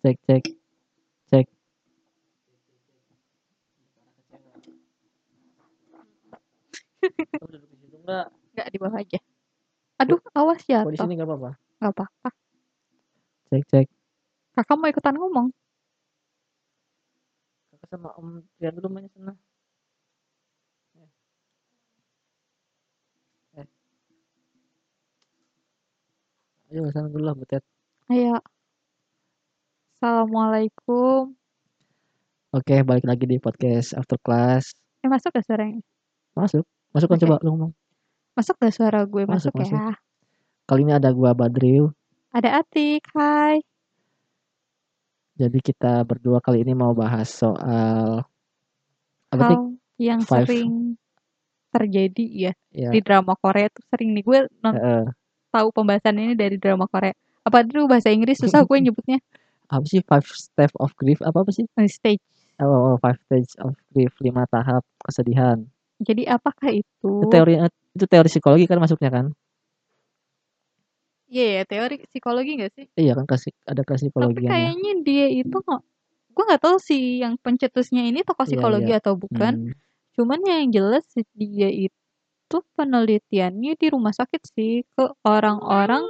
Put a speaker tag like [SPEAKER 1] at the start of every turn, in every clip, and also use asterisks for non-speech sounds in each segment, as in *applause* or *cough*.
[SPEAKER 1] cek cek cek Kamu duduk di situ enggak
[SPEAKER 2] Nggak di bawah aja. Aduh, awas
[SPEAKER 1] oh di sini enggak apa-apa
[SPEAKER 2] Nggak apa-apa.
[SPEAKER 1] cek cek
[SPEAKER 2] Kakak mau ikutan ngomong.
[SPEAKER 1] kakak sama om lihat dulu mainnya sana eh. eh. ayo sana dulu lah butet
[SPEAKER 2] Ayo. Assalamualaikum.
[SPEAKER 1] oke balik lagi di podcast after class
[SPEAKER 2] Eh, masuk gak suaranya?
[SPEAKER 1] masuk masuk kan
[SPEAKER 2] Oke.
[SPEAKER 1] coba lu ngomong
[SPEAKER 2] Masuk gak suara gue?
[SPEAKER 1] Masuk,
[SPEAKER 2] Masuk, ya.
[SPEAKER 1] kali ini ada gua Badril
[SPEAKER 2] Ada Atik, hai.
[SPEAKER 1] jadi kita berdua kali ini mau bahas soal apa sih
[SPEAKER 2] Hal yang
[SPEAKER 1] Five.
[SPEAKER 2] sering terjadi ya
[SPEAKER 1] ya
[SPEAKER 2] di drama Korea tuh sering nih gue non-
[SPEAKER 1] eh,
[SPEAKER 2] tahu pembahasan ini dari drama Korea. Apa dulu bahasa Inggris susah *laughs* gue nyebutnya.
[SPEAKER 1] Apa sih five step of grief apa apa sih
[SPEAKER 2] On stage.
[SPEAKER 1] oh, oh, five stage of grief lima tahap kesedihan
[SPEAKER 2] Jadi apakah itu?
[SPEAKER 1] teori itu teori psikologi kan masuknya kan
[SPEAKER 2] Iya ya, teori psikologi gak sih?
[SPEAKER 1] iya kan kasih ada kelas
[SPEAKER 2] Tapi
[SPEAKER 1] psikologinya
[SPEAKER 2] kayaknya dia itu nggak gue nggak tahu sih yang pencetusnya ini tokoh
[SPEAKER 1] Iya,
[SPEAKER 2] psikologi
[SPEAKER 1] iya.
[SPEAKER 2] atau bukan.
[SPEAKER 1] Hmm,
[SPEAKER 2] Cuman yang jelas dia itu penelitiannya di rumah sakit sih ke orang-orang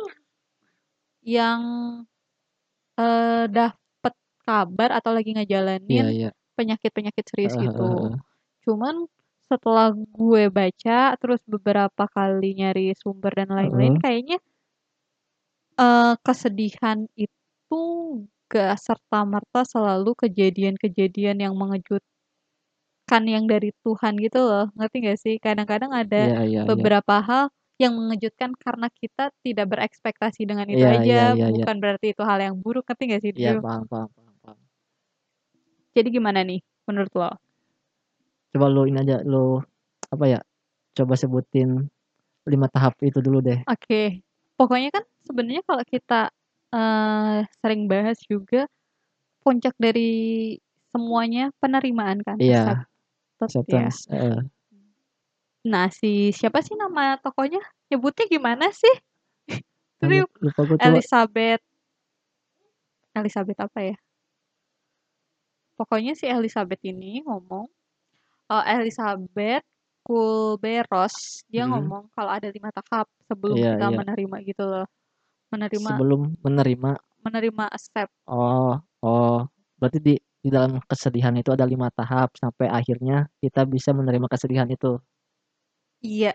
[SPEAKER 2] yang eh dapat kabar atau lagi
[SPEAKER 1] iya
[SPEAKER 2] ngejalanin
[SPEAKER 1] iya
[SPEAKER 2] penyakit-penyakit serius
[SPEAKER 1] Heeh,
[SPEAKER 2] gitu.
[SPEAKER 1] heeh.
[SPEAKER 2] Cuman setelah gue baca terus beberapa kali nyari sumber dan lain-lain
[SPEAKER 1] Heeh.
[SPEAKER 2] kayaknya eh kesedihan itu gak serta merta selalu kejadian-kejadian yang mengejutkan yang dari Tuhan gitu loh ngerti gak sih kadang-kadang ada
[SPEAKER 1] iya iya iya
[SPEAKER 2] beberapa hal yang mengejutkan karena kita tidak berekspektasi dengan itu
[SPEAKER 1] Iya,
[SPEAKER 2] aja
[SPEAKER 1] iya, iya, iya.
[SPEAKER 2] bukan berarti itu hal yang buruk ngerti gak sih
[SPEAKER 1] iya
[SPEAKER 2] Drew?
[SPEAKER 1] paham paham paham paham
[SPEAKER 2] jadi gimana nih menurut lo
[SPEAKER 1] coba lu ini aja lu apa ya coba sebutin lima tahap itu dulu deh
[SPEAKER 2] Oke, pokoknya kan sebenarnya kalau kita eh, sering bahas juga puncak dari semuanya penerimaan kan,
[SPEAKER 1] iya
[SPEAKER 2] accepted ya.
[SPEAKER 1] heeh.
[SPEAKER 2] Nah, si siapa sih nama tokohnya? Nyebutnya gimana sih?
[SPEAKER 1] Yang
[SPEAKER 2] Drew,
[SPEAKER 1] lupa gue coba
[SPEAKER 2] Elizabeth. Elizabeth apa ya? Pokoknya si Elizabeth ini ngomong, eh, Elizabeth Kulberos, dia
[SPEAKER 1] Hmm.
[SPEAKER 2] ngomong kalau ada lima tahap sebelum
[SPEAKER 1] Iya,
[SPEAKER 2] kita
[SPEAKER 1] iya.
[SPEAKER 2] menerima gitu loh. Menerima,
[SPEAKER 1] sebelum menerima
[SPEAKER 2] menerima accept.
[SPEAKER 1] oh oh berarti di di dalam kesedihan itu ada lima tahap sampai akhirnya kita bisa menerima kesedihan itu
[SPEAKER 2] Iya,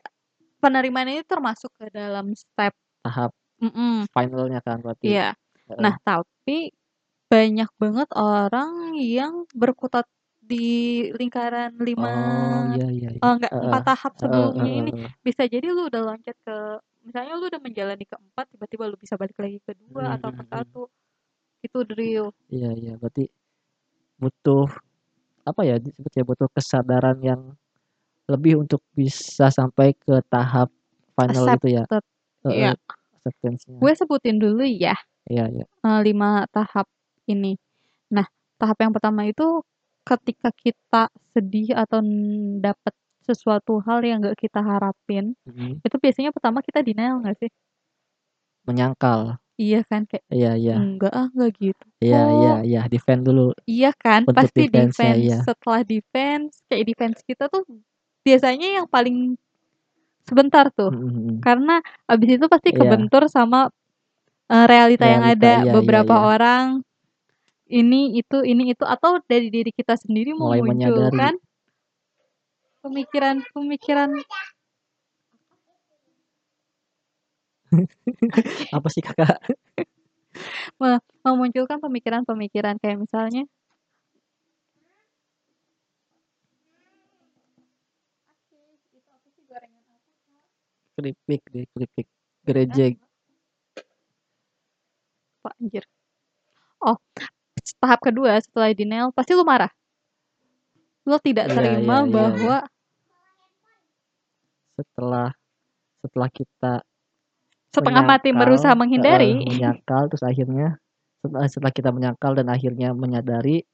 [SPEAKER 2] penerimaan ini termasuk ke dalam step.
[SPEAKER 1] tahap
[SPEAKER 2] Mm-mm,
[SPEAKER 1] finalnya kan berarti
[SPEAKER 2] iya.
[SPEAKER 1] Heeh.
[SPEAKER 2] Nah, tapi banyak banget orang yang berkutat di lingkaran lima,
[SPEAKER 1] oh iya iya iya
[SPEAKER 2] eh, enggak
[SPEAKER 1] Heeh,
[SPEAKER 2] empat tahap
[SPEAKER 1] heeh,
[SPEAKER 2] sebelumnya
[SPEAKER 1] heeh,
[SPEAKER 2] ini.
[SPEAKER 1] heeh.
[SPEAKER 2] Bisa jadi lu udah loncat ke, misalnya lu udah menjalani keempat, tiba-tiba lu bisa balik lagi ke dua
[SPEAKER 1] Hmm,
[SPEAKER 2] atau ke
[SPEAKER 1] hmm.
[SPEAKER 2] satu. Itu drill.
[SPEAKER 1] iya iya berarti butuh apa ya disebutnya butuh kesadaran yang lebih untuk bisa sampai ke tahap final itu ya
[SPEAKER 2] Accepted.
[SPEAKER 1] Heeh,
[SPEAKER 2] Iya.
[SPEAKER 1] acceptance-nya
[SPEAKER 2] Gue sebutin dulu ya.
[SPEAKER 1] iya iya
[SPEAKER 2] eh, lima tahap ini. Nah, tahap yang pertama itu ketika kita sedih atau dapat sesuatu hal yang gak kita harapin,
[SPEAKER 1] Mm,
[SPEAKER 2] itu biasanya pertama kita denial gak sih?
[SPEAKER 1] menyangkal
[SPEAKER 2] Iya kan kayak
[SPEAKER 1] iya iya
[SPEAKER 2] enggak ah enggak gitu.
[SPEAKER 1] iya iya
[SPEAKER 2] kok."
[SPEAKER 1] iya defend dulu
[SPEAKER 2] Iya kan? Pasti
[SPEAKER 1] defense-nya,
[SPEAKER 2] defense.
[SPEAKER 1] iya.
[SPEAKER 2] Setelah defense, kayak defense kita tuh biasanya yang paling sebentar tuh.
[SPEAKER 1] Mm, mm, mm.
[SPEAKER 2] Karena abis itu pasti
[SPEAKER 1] Iya.
[SPEAKER 2] kebentur sama eh, realita, yang
[SPEAKER 1] Realita,
[SPEAKER 2] ada.
[SPEAKER 1] iya, iya,
[SPEAKER 2] Beberapa
[SPEAKER 1] iya.
[SPEAKER 2] orang ini itu ini itu atau dari diri kita sendiri
[SPEAKER 1] Mulai menyadari.
[SPEAKER 2] memunculkan pemikiran-pemikiran *laughs*
[SPEAKER 1] apa sih kakak *laughs*
[SPEAKER 2] memunculkan pemikiran-pemikiran kayak misalnya
[SPEAKER 1] keripik deh keripik gerejek
[SPEAKER 2] Pak anjir. Oh, tahap kedua setelah denial pasti lu marah. Lo tidak
[SPEAKER 1] Iya,
[SPEAKER 2] terima
[SPEAKER 1] iya, iya,
[SPEAKER 2] bahwa
[SPEAKER 1] setelah setelah kita
[SPEAKER 2] setengah mati
[SPEAKER 1] menyangkal,
[SPEAKER 2] berusaha menghindari.
[SPEAKER 1] eh, menyangkal terus akhirnya setelah setelah kita menyangkal dan akhirnya menyadari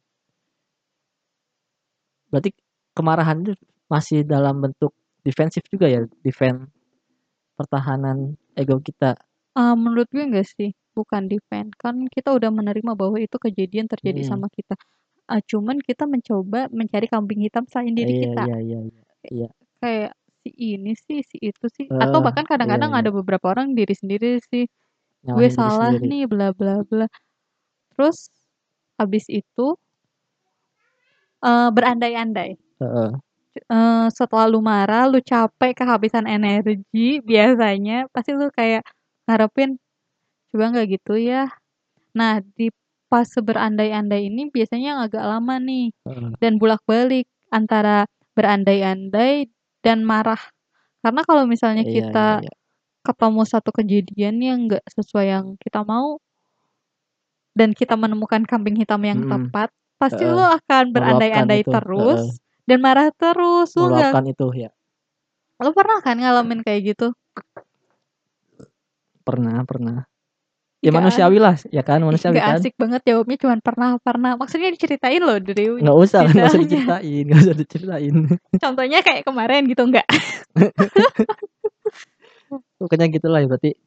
[SPEAKER 1] berarti kemarahan itu masih dalam bentuk defensif juga ya defend pertahanan ego kita
[SPEAKER 2] Eee, menurut gue enggak sih, bukan depend. Kan kita udah menerima bahwa itu kejadian terjadi
[SPEAKER 1] Mhm.
[SPEAKER 2] sama kita. Eee, cuman kita mencoba mencari kambing hitam selain diri
[SPEAKER 1] Iya
[SPEAKER 2] kita.
[SPEAKER 1] iya iya iya iya.
[SPEAKER 2] Kayak si ini sih, si itu sih, atau
[SPEAKER 1] Heeh,
[SPEAKER 2] bahkan kadang-kadang
[SPEAKER 1] iya.
[SPEAKER 2] ada beberapa orang diri sendiri sih, "Gue
[SPEAKER 1] Nyalahin diri
[SPEAKER 2] salah
[SPEAKER 1] sendiri.
[SPEAKER 2] nih, bla bla bla." Terus habis itu eee, berandai-andai.
[SPEAKER 1] Heeh.
[SPEAKER 2] Eee, setelah lu marah, lu capek, kehabisan energi, biasanya pasti lu kayak ngarepin, "Coba nggak gitu ya?" Nah, di fase berandai-andai ini biasanya yang agak lama nih,
[SPEAKER 1] Heeh.
[SPEAKER 2] dan bolak-balik antara berandai-andai dan marah. Karena kalau misalnya
[SPEAKER 1] Iya iya
[SPEAKER 2] kita
[SPEAKER 1] iya.
[SPEAKER 2] ketemu satu kejadian yang nggak sesuai yang kita mau dan kita menemukan kambing hitam yang
[SPEAKER 1] Mhm.
[SPEAKER 2] tepat, pasti lu
[SPEAKER 1] Heeh.
[SPEAKER 2] akan
[SPEAKER 1] Meluapkan
[SPEAKER 2] berandai-andai
[SPEAKER 1] itu, heeh.
[SPEAKER 2] terus dan marah terus, lu
[SPEAKER 1] Meluapkan itu, ya.
[SPEAKER 2] Lu pernah kan ngalamin kayak gitu?
[SPEAKER 1] Pernah pernah. Ya
[SPEAKER 2] Nggak a
[SPEAKER 1] manusiawilah, ya kan, manusiawi
[SPEAKER 2] nggak
[SPEAKER 1] kan?
[SPEAKER 2] asik banget jawabnya cuman pernah pernah, maksudnya diceritain loh Drew,
[SPEAKER 1] Nggak usah nggak usah diceritain nggak usah diceritain. *laughs*
[SPEAKER 2] Contohnya kayak kemarin gitu, nggak? *laughs*
[SPEAKER 1] Pokoknya gitulah ya berarti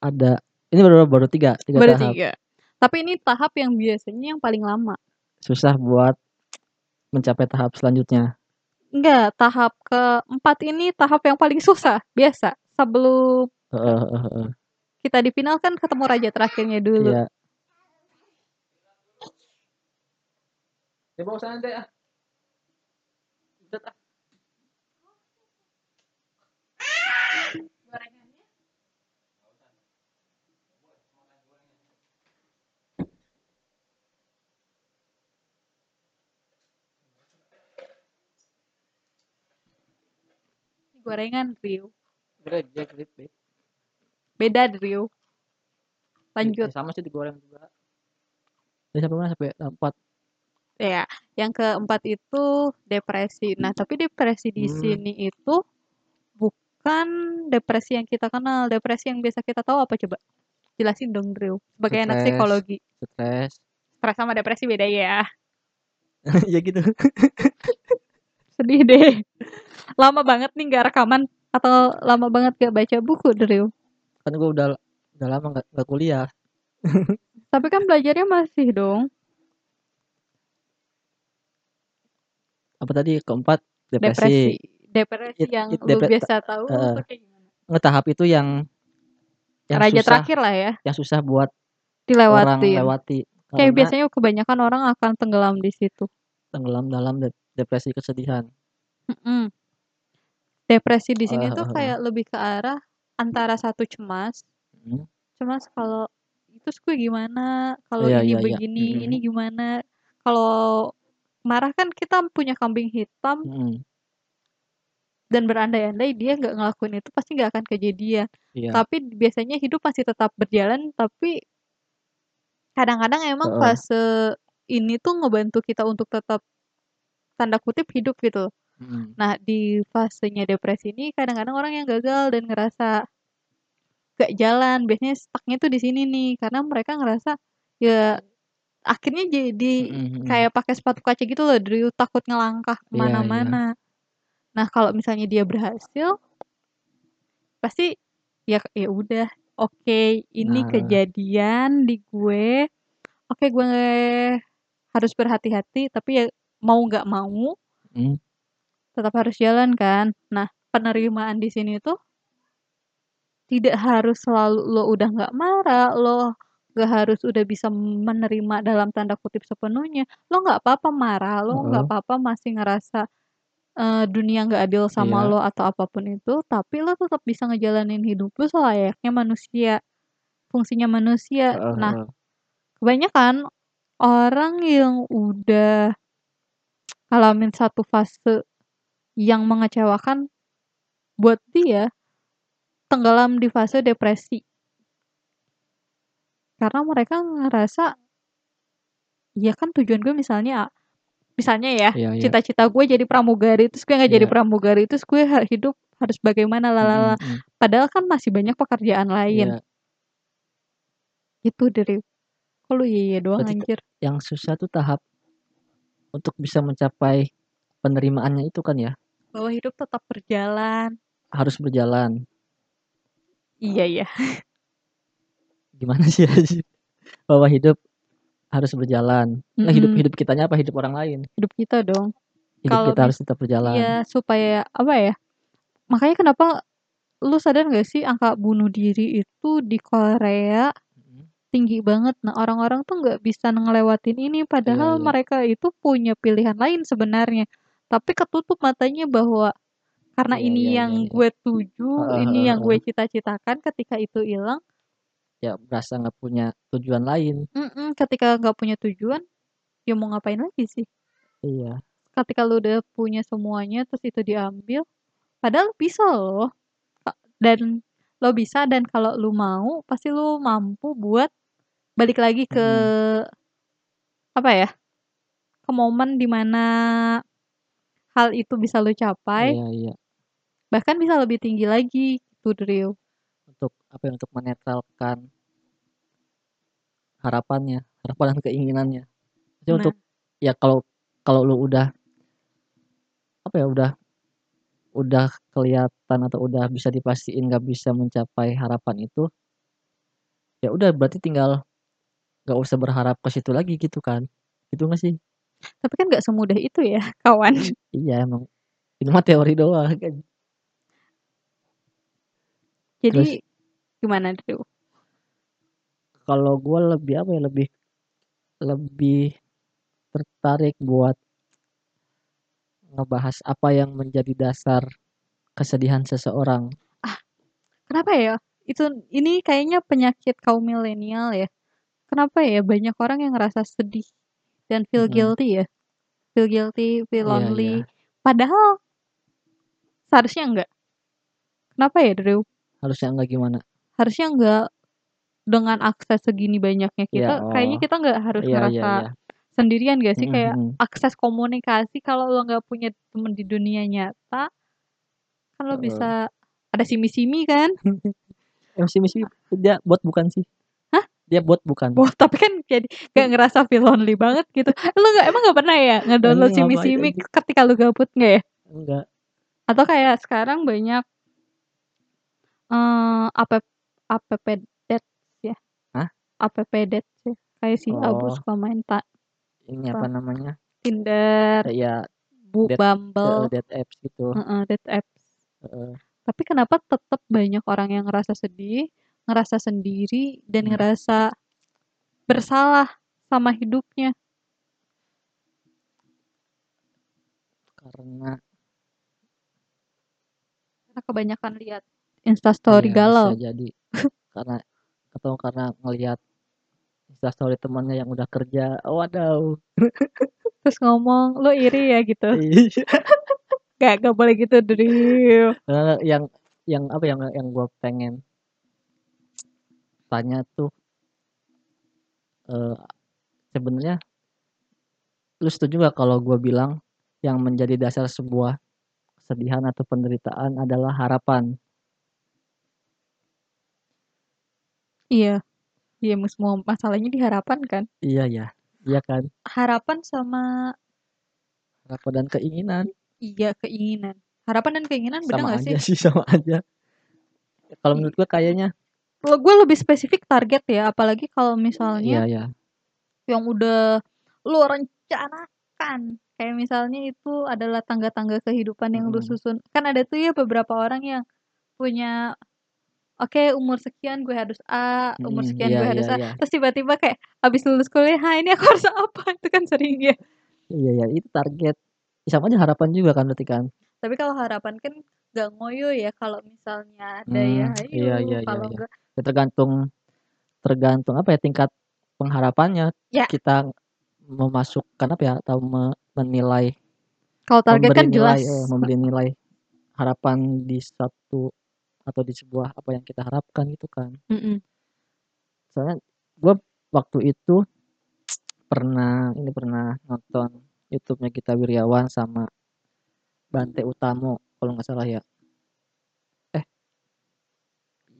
[SPEAKER 1] ada ini baru baru 3, 3
[SPEAKER 2] Baru
[SPEAKER 1] tahap.
[SPEAKER 2] 3. Tapi ini tahap yang biasanya yang paling lama.
[SPEAKER 1] Susah buat mencapai tahap selanjutnya.
[SPEAKER 2] Enggak, tahap ke-4 ini tahap yang paling susah, biasa. Sebelum
[SPEAKER 1] Heeh heeh heeh.
[SPEAKER 2] kita di final kan ketemu raja terakhirnya dulu.
[SPEAKER 1] Iya. Dibawa sana deh, ah. Buset, ah.
[SPEAKER 2] Gorengannya? Gorengan, Drew.
[SPEAKER 1] Grejek, Beb Beb.
[SPEAKER 2] Beda, Drew. Lanjut.
[SPEAKER 1] Ya sama sih digoreng juga. Tadi sampai mana? Sampai 4.
[SPEAKER 2] Iya, yang ke-4 itu depresi. Nah, tapi depresi di
[SPEAKER 1] Hmm.
[SPEAKER 2] sini itu bukan depresi yang kita kenal, depresi yang biasa kita tahu apa coba? Jelasin dong, Drew, sebagai anak
[SPEAKER 1] Stres,
[SPEAKER 2] psikologi.
[SPEAKER 1] stres.
[SPEAKER 2] Stres sama depresi beda ya.
[SPEAKER 1] Iya *laughs* gitu. *laughs*
[SPEAKER 2] Sedih deh. Lama banget nih nggak rekaman atau lama banget nggak baca buku, Drew?
[SPEAKER 1] Kan gua udah udah lama nggak nggak kuliah. *laughs*
[SPEAKER 2] Tapi kan belajarnya masih dong.
[SPEAKER 1] Apa tadi? Ke-4
[SPEAKER 2] Depresi.
[SPEAKER 1] depresi.
[SPEAKER 2] Depresi
[SPEAKER 1] It
[SPEAKER 2] yang
[SPEAKER 1] it
[SPEAKER 2] lu
[SPEAKER 1] depre
[SPEAKER 2] biasa tahu
[SPEAKER 1] heeh.
[SPEAKER 2] tuh kayak gimana?
[SPEAKER 1] Nggak, tahap itu yang yang
[SPEAKER 2] Raja
[SPEAKER 1] susah
[SPEAKER 2] terakhir lah ya.
[SPEAKER 1] yang susah buat orang
[SPEAKER 2] Dilewatin.
[SPEAKER 1] lewati.
[SPEAKER 2] Kayak biasanya kebanyakan orang akan tenggelam di situ.
[SPEAKER 1] tenggelam dalam depresi kesedihan.
[SPEAKER 2] Mhm. Depresi di sini
[SPEAKER 1] Heeh
[SPEAKER 2] tuh kayak lebih ke arah antara satu cemas,
[SPEAKER 1] Mhm.
[SPEAKER 2] cemas kalau, "Terus gue gimana? Kalau
[SPEAKER 1] Iya
[SPEAKER 2] ini
[SPEAKER 1] iya iya.
[SPEAKER 2] begini,
[SPEAKER 1] Mhm.
[SPEAKER 2] ini gimana?" Kalau marah kan kita punya kambing hitam
[SPEAKER 1] Mhm.
[SPEAKER 2] dan berandai-andai dia nggak ngelakuin itu pasti nggak akan kejadian.
[SPEAKER 1] Iya.
[SPEAKER 2] Tapi biasanya hidup masih tetap berjalan, tapi kadang-kadang emang
[SPEAKER 1] Heeh.
[SPEAKER 2] fase ini tuh ngebantu kita untuk tetap tanda kutip "hidup" gitu.
[SPEAKER 1] Mhm.
[SPEAKER 2] Nah, di fasenya depresi ini kadang-kadang orang yang gagal dan ngerasa nggak jalan, biasanya stuck-nya tuh di sini nih, karena mereka ngerasa ya akhirnya jadi
[SPEAKER 1] Mhm mhm.
[SPEAKER 2] kayak pakai sepatu kaca gitu loh, Drew, takut ngelangkah
[SPEAKER 1] Iya iya.
[SPEAKER 2] mana-mana. Nah, kalau misalnya dia berhasil pasti ya ya udah, oke, ini
[SPEAKER 1] Nah.
[SPEAKER 2] kejadian di gue, oke gue harus berhati-hati, tapi ya mau nggak mau
[SPEAKER 1] Mhm.
[SPEAKER 2] tetap harus jalan kan. Nah, penerimaan di sini tuh tidak harus selalu lo udah nggak marah, lo nggak harus udah bisa menerima dalam tanda kutip "sepenuhnya." Lo nggak apa-apa marah, lo nggak
[SPEAKER 1] Heeh.
[SPEAKER 2] apa-apa masih ngerasa, eee, dunia nggak adil sama
[SPEAKER 1] Iya.
[SPEAKER 2] lo atau apa pun itu, tapi lo tetap bisa ngejalanin hidup lo selayaknya manusia, fungsinya manusia.
[SPEAKER 1] Heeh
[SPEAKER 2] Nah, kebanyakan orang yang udah ngalamin satu fase yang mengecewakan buat dia, tenggelam di fase depresi. Karena mereka ngerasa ya kan tujuan gue misalnya misalnya ya,
[SPEAKER 1] Iya iya.
[SPEAKER 2] cita-cita gue jadi pramugari, terus gue nggak jadi
[SPEAKER 1] Iya.
[SPEAKER 2] pramugari, terus gue hidup harus bagaimana
[SPEAKER 1] Mhm mhm.
[SPEAKER 2] padahal kan masih banyak pekerjaan lain.
[SPEAKER 1] Iya.
[SPEAKER 2] Gitu, Drew. Kok lu iya iya doang
[SPEAKER 1] Berarti
[SPEAKER 2] anjir?
[SPEAKER 1] yang susah tuh tahap untuk bisa mencapai penerimaannya itu kan ya?
[SPEAKER 2] Bahwa hidup tetap berjalan.
[SPEAKER 1] Harus berjalan.
[SPEAKER 2] Iya iya.
[SPEAKER 1] gimana *laughs* sih bahwa hidup harus berjalan. Nah, hidup hidup kitanya apa hidup orang lain?
[SPEAKER 2] Hidup kita dong.
[SPEAKER 1] Hidup
[SPEAKER 2] Kalau
[SPEAKER 1] kita harus tetap berjalan.
[SPEAKER 2] iya, supaya apa ya, makanya kenapa lu sadar nggak sih angka bunuh diri itu di Korea. Tinggi banget. Nah, orang-orang tuh nggak bisa ngelewatin ini, padahal
[SPEAKER 1] iya.
[SPEAKER 2] mereka itu punya pilihan lain sebenarnya, tapi ketutup matanya bahwa karena
[SPEAKER 1] Iya
[SPEAKER 2] ini
[SPEAKER 1] iya iya
[SPEAKER 2] yang
[SPEAKER 1] iya.
[SPEAKER 2] gue tuju,
[SPEAKER 1] Heeh
[SPEAKER 2] ini
[SPEAKER 1] heeh
[SPEAKER 2] yang gue
[SPEAKER 1] heeh.
[SPEAKER 2] cita-citakan, ketika itu ilang
[SPEAKER 1] Ya, berasa nggak punya tujuan lain.
[SPEAKER 2] Mhm, ketika nggak punya tujuan, ya mau ngapain lagi sih?
[SPEAKER 1] Iya.
[SPEAKER 2] Ketika lu udah punya semuanya, terus itu diambil, padahal bisa loh, dan lo bisa dan kalau lu mau, pasti lu mampu buat balik lagi ke
[SPEAKER 1] Mhm.
[SPEAKER 2] apa ya, ke momen di mana hal itu bisa lu capai
[SPEAKER 1] Iya iya.
[SPEAKER 2] bahkan bisa lebih tinggi lagi, gitu Drio.
[SPEAKER 1] Untuk apa ya, untuk menetralkan harapannya, harapan dan keinginannya. Jadi
[SPEAKER 2] Nah.
[SPEAKER 1] untuk ya kalau kalau lu udah apa ya, udah udah kelihatan atau udah bisa dipastiin nggak bisa mencapai harapan itu ya udah berarti tinggal nggak usah berharap ke situ lagi gitu kan, gitu nggak sih?
[SPEAKER 2] Tapi kan nggak semudah itu ya, *laughs* kawan.
[SPEAKER 1] Iya, emang itu mah teori doang kan. Terus
[SPEAKER 2] Jadi gimana Drio?
[SPEAKER 1] Kalau gue lebih apa ya, lebih lebih tertarik buat ngebahas apa yang menjadi dasar kesedihan seseorang.
[SPEAKER 2] Ah, kenapa ya? Itu ini kayaknya penyakit kaum milenial ya. Kenapa ya banyak orang yang ngerasa sedih dan feel
[SPEAKER 1] Mhm.
[SPEAKER 2] guilty ya, feel guilty, feel
[SPEAKER 1] Iya
[SPEAKER 2] lonely,
[SPEAKER 1] iya.
[SPEAKER 2] padahal seharusnya enggak. Kenapa ya Drio?
[SPEAKER 1] Harusnya enggak gimana?
[SPEAKER 2] Harusnya enggak, dengan akses segini banyaknya
[SPEAKER 1] Iya,
[SPEAKER 2] kita, kayaknya
[SPEAKER 1] oh.
[SPEAKER 2] kita nggak harus
[SPEAKER 1] Iya iya
[SPEAKER 2] ngerasa
[SPEAKER 1] iya.
[SPEAKER 2] sendirian nggak sih?
[SPEAKER 1] Mhm
[SPEAKER 2] Kayak
[SPEAKER 1] mhm.
[SPEAKER 2] akses komunikasi kalau lo nggak punya temen di dunia nyata kan lo
[SPEAKER 1] Heeh.
[SPEAKER 2] bisa ada simi-simi kan? *laughs*
[SPEAKER 1] Simi-simi dia bot bukan sih? Dia bot bukan?
[SPEAKER 2] Bot, tapi kan jadi kayak ngerasa feel lonely banget gitu. Lu nggak emang nggak pernah ya ngedownload simi-simi
[SPEAKER 1] anjing?
[SPEAKER 2] ketika lu gabut, nggak ya?
[SPEAKER 1] Enggak.
[SPEAKER 2] Atau kayak sekarang banyak eee, appap app dates ya,
[SPEAKER 1] Hah?
[SPEAKER 2] app dates ya, kayak si Abu
[SPEAKER 1] Oh.
[SPEAKER 2] suka main ta
[SPEAKER 1] Ini
[SPEAKER 2] apa,
[SPEAKER 1] apa namanya?
[SPEAKER 2] Tinder,
[SPEAKER 1] Iya,
[SPEAKER 2] Bu
[SPEAKER 1] date heeh,
[SPEAKER 2] Bumble,
[SPEAKER 1] date apps gitu.
[SPEAKER 2] heeh, date apps.
[SPEAKER 1] Heeh.
[SPEAKER 2] Tapi kenapa tetep banyak orang yang ngerasa sedih, ngerasa sendiri, dan
[SPEAKER 1] Mhm.
[SPEAKER 2] ngerasa bersalah sama hidupnya?
[SPEAKER 1] Karena
[SPEAKER 2] Karena kebanyakan lihat Instastory
[SPEAKER 1] bisa
[SPEAKER 2] galau.
[SPEAKER 1] jadi. *laughs* Karena atau karena ngelihat Instastory temannya yang udah kerja, wadaw. *laughs*
[SPEAKER 2] Terus ngomong, "Lu iri ya?" Gitu. *laughs* Nggak nggak boleh gitu Drio.
[SPEAKER 1] Eee, yang yang apa, yang yang gue pengen tanya tuh eee, sebenarnya lu setuju nggak kalau gue bilang yang menjadi dasar sebuah kesedihan atau penderitaan adalah harapan?
[SPEAKER 2] Iya. Iya, semua masalahnya di harapan kan?
[SPEAKER 1] Iya ya, iya kan?
[SPEAKER 2] Harapan sama
[SPEAKER 1] Harapan dan keinginan.
[SPEAKER 2] Iya, keinginan. Harapan dan keinginan beda
[SPEAKER 1] Sama aja sih, sama aja. Kalau menurut gue kayaknya
[SPEAKER 2] Kalau gue lebih spesifik target ya, apalagi kalau
[SPEAKER 1] Iya
[SPEAKER 2] misalnya
[SPEAKER 1] iya.
[SPEAKER 2] yang udah lu rencanakan, kayak misalnya itu adalah tangga-tangga kehidupan yang lu
[SPEAKER 1] Mhm.
[SPEAKER 2] susun. Kan ada tuh ya beberapa orang yang punya, "Oke, umur sekian gue harus A, umur
[SPEAKER 1] Mhm,
[SPEAKER 2] sekian
[SPEAKER 1] iya
[SPEAKER 2] gue
[SPEAKER 1] iya
[SPEAKER 2] harus A,"
[SPEAKER 1] iya.
[SPEAKER 2] terus tiba-tiba kayak habis lulus kuliah, "Hah, ini aku harus *laughs* apa?" Itu kan sering ya.
[SPEAKER 1] Iya ya, itu target. Sama aja harapan juga kan berarti kan?
[SPEAKER 2] Tapi kalau harapan kan nggak ngoyo ya, kalau misalnya ada ya
[SPEAKER 1] Mmm, iya iya iya
[SPEAKER 2] kalau
[SPEAKER 1] iya.
[SPEAKER 2] enggak
[SPEAKER 1] Ya tergantung tergantung apa ya, tingkat pengharapannya.
[SPEAKER 2] Ya.
[SPEAKER 1] Kita memasukkan apa ya, atau me menilai
[SPEAKER 2] Kalau target kan
[SPEAKER 1] nilai
[SPEAKER 2] jelas.
[SPEAKER 1] eee, memberi nilai harapan di satu atau di sebuah apa yang kita harapkan gitu kan.
[SPEAKER 2] Mhm.
[SPEAKER 1] Soalnya gue waktu itu pernah ini, pernah nonton YouTube-nya Gita Wirjawan sama Bante Utamo kalau nggak salah ya. Eh.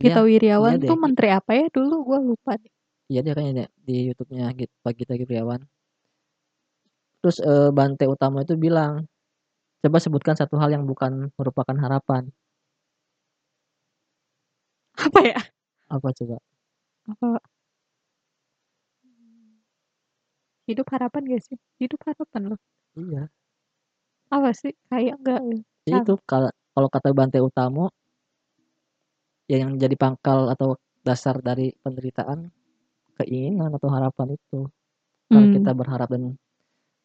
[SPEAKER 2] Gita
[SPEAKER 1] Iya, iya
[SPEAKER 2] Wirjawan
[SPEAKER 1] deh,
[SPEAKER 2] tuh menteri apa ya dulu? Gue lupa deh.
[SPEAKER 1] Iya deh kayaknya deh, di YouTube-nya Git Pak Gita Wirjawan. Terus, eee, Bante Utamo itu bilang, "Coba sebutkan satu hal yang bukan merupakan harapan."
[SPEAKER 2] Apa ya?
[SPEAKER 1] Apa coba?
[SPEAKER 2] Apa? Hidup harapan gak sih? Hidup harapan loh.
[SPEAKER 1] Iya.
[SPEAKER 2] Apa sih? Kayak enggak ya?
[SPEAKER 1] Itu kalau kata Bante Utomo ya yang jadi pangkal atau dasar dari penderitaan, keinginan atau harapan itu. Karena kita
[SPEAKER 2] Mmm.
[SPEAKER 1] berharap dan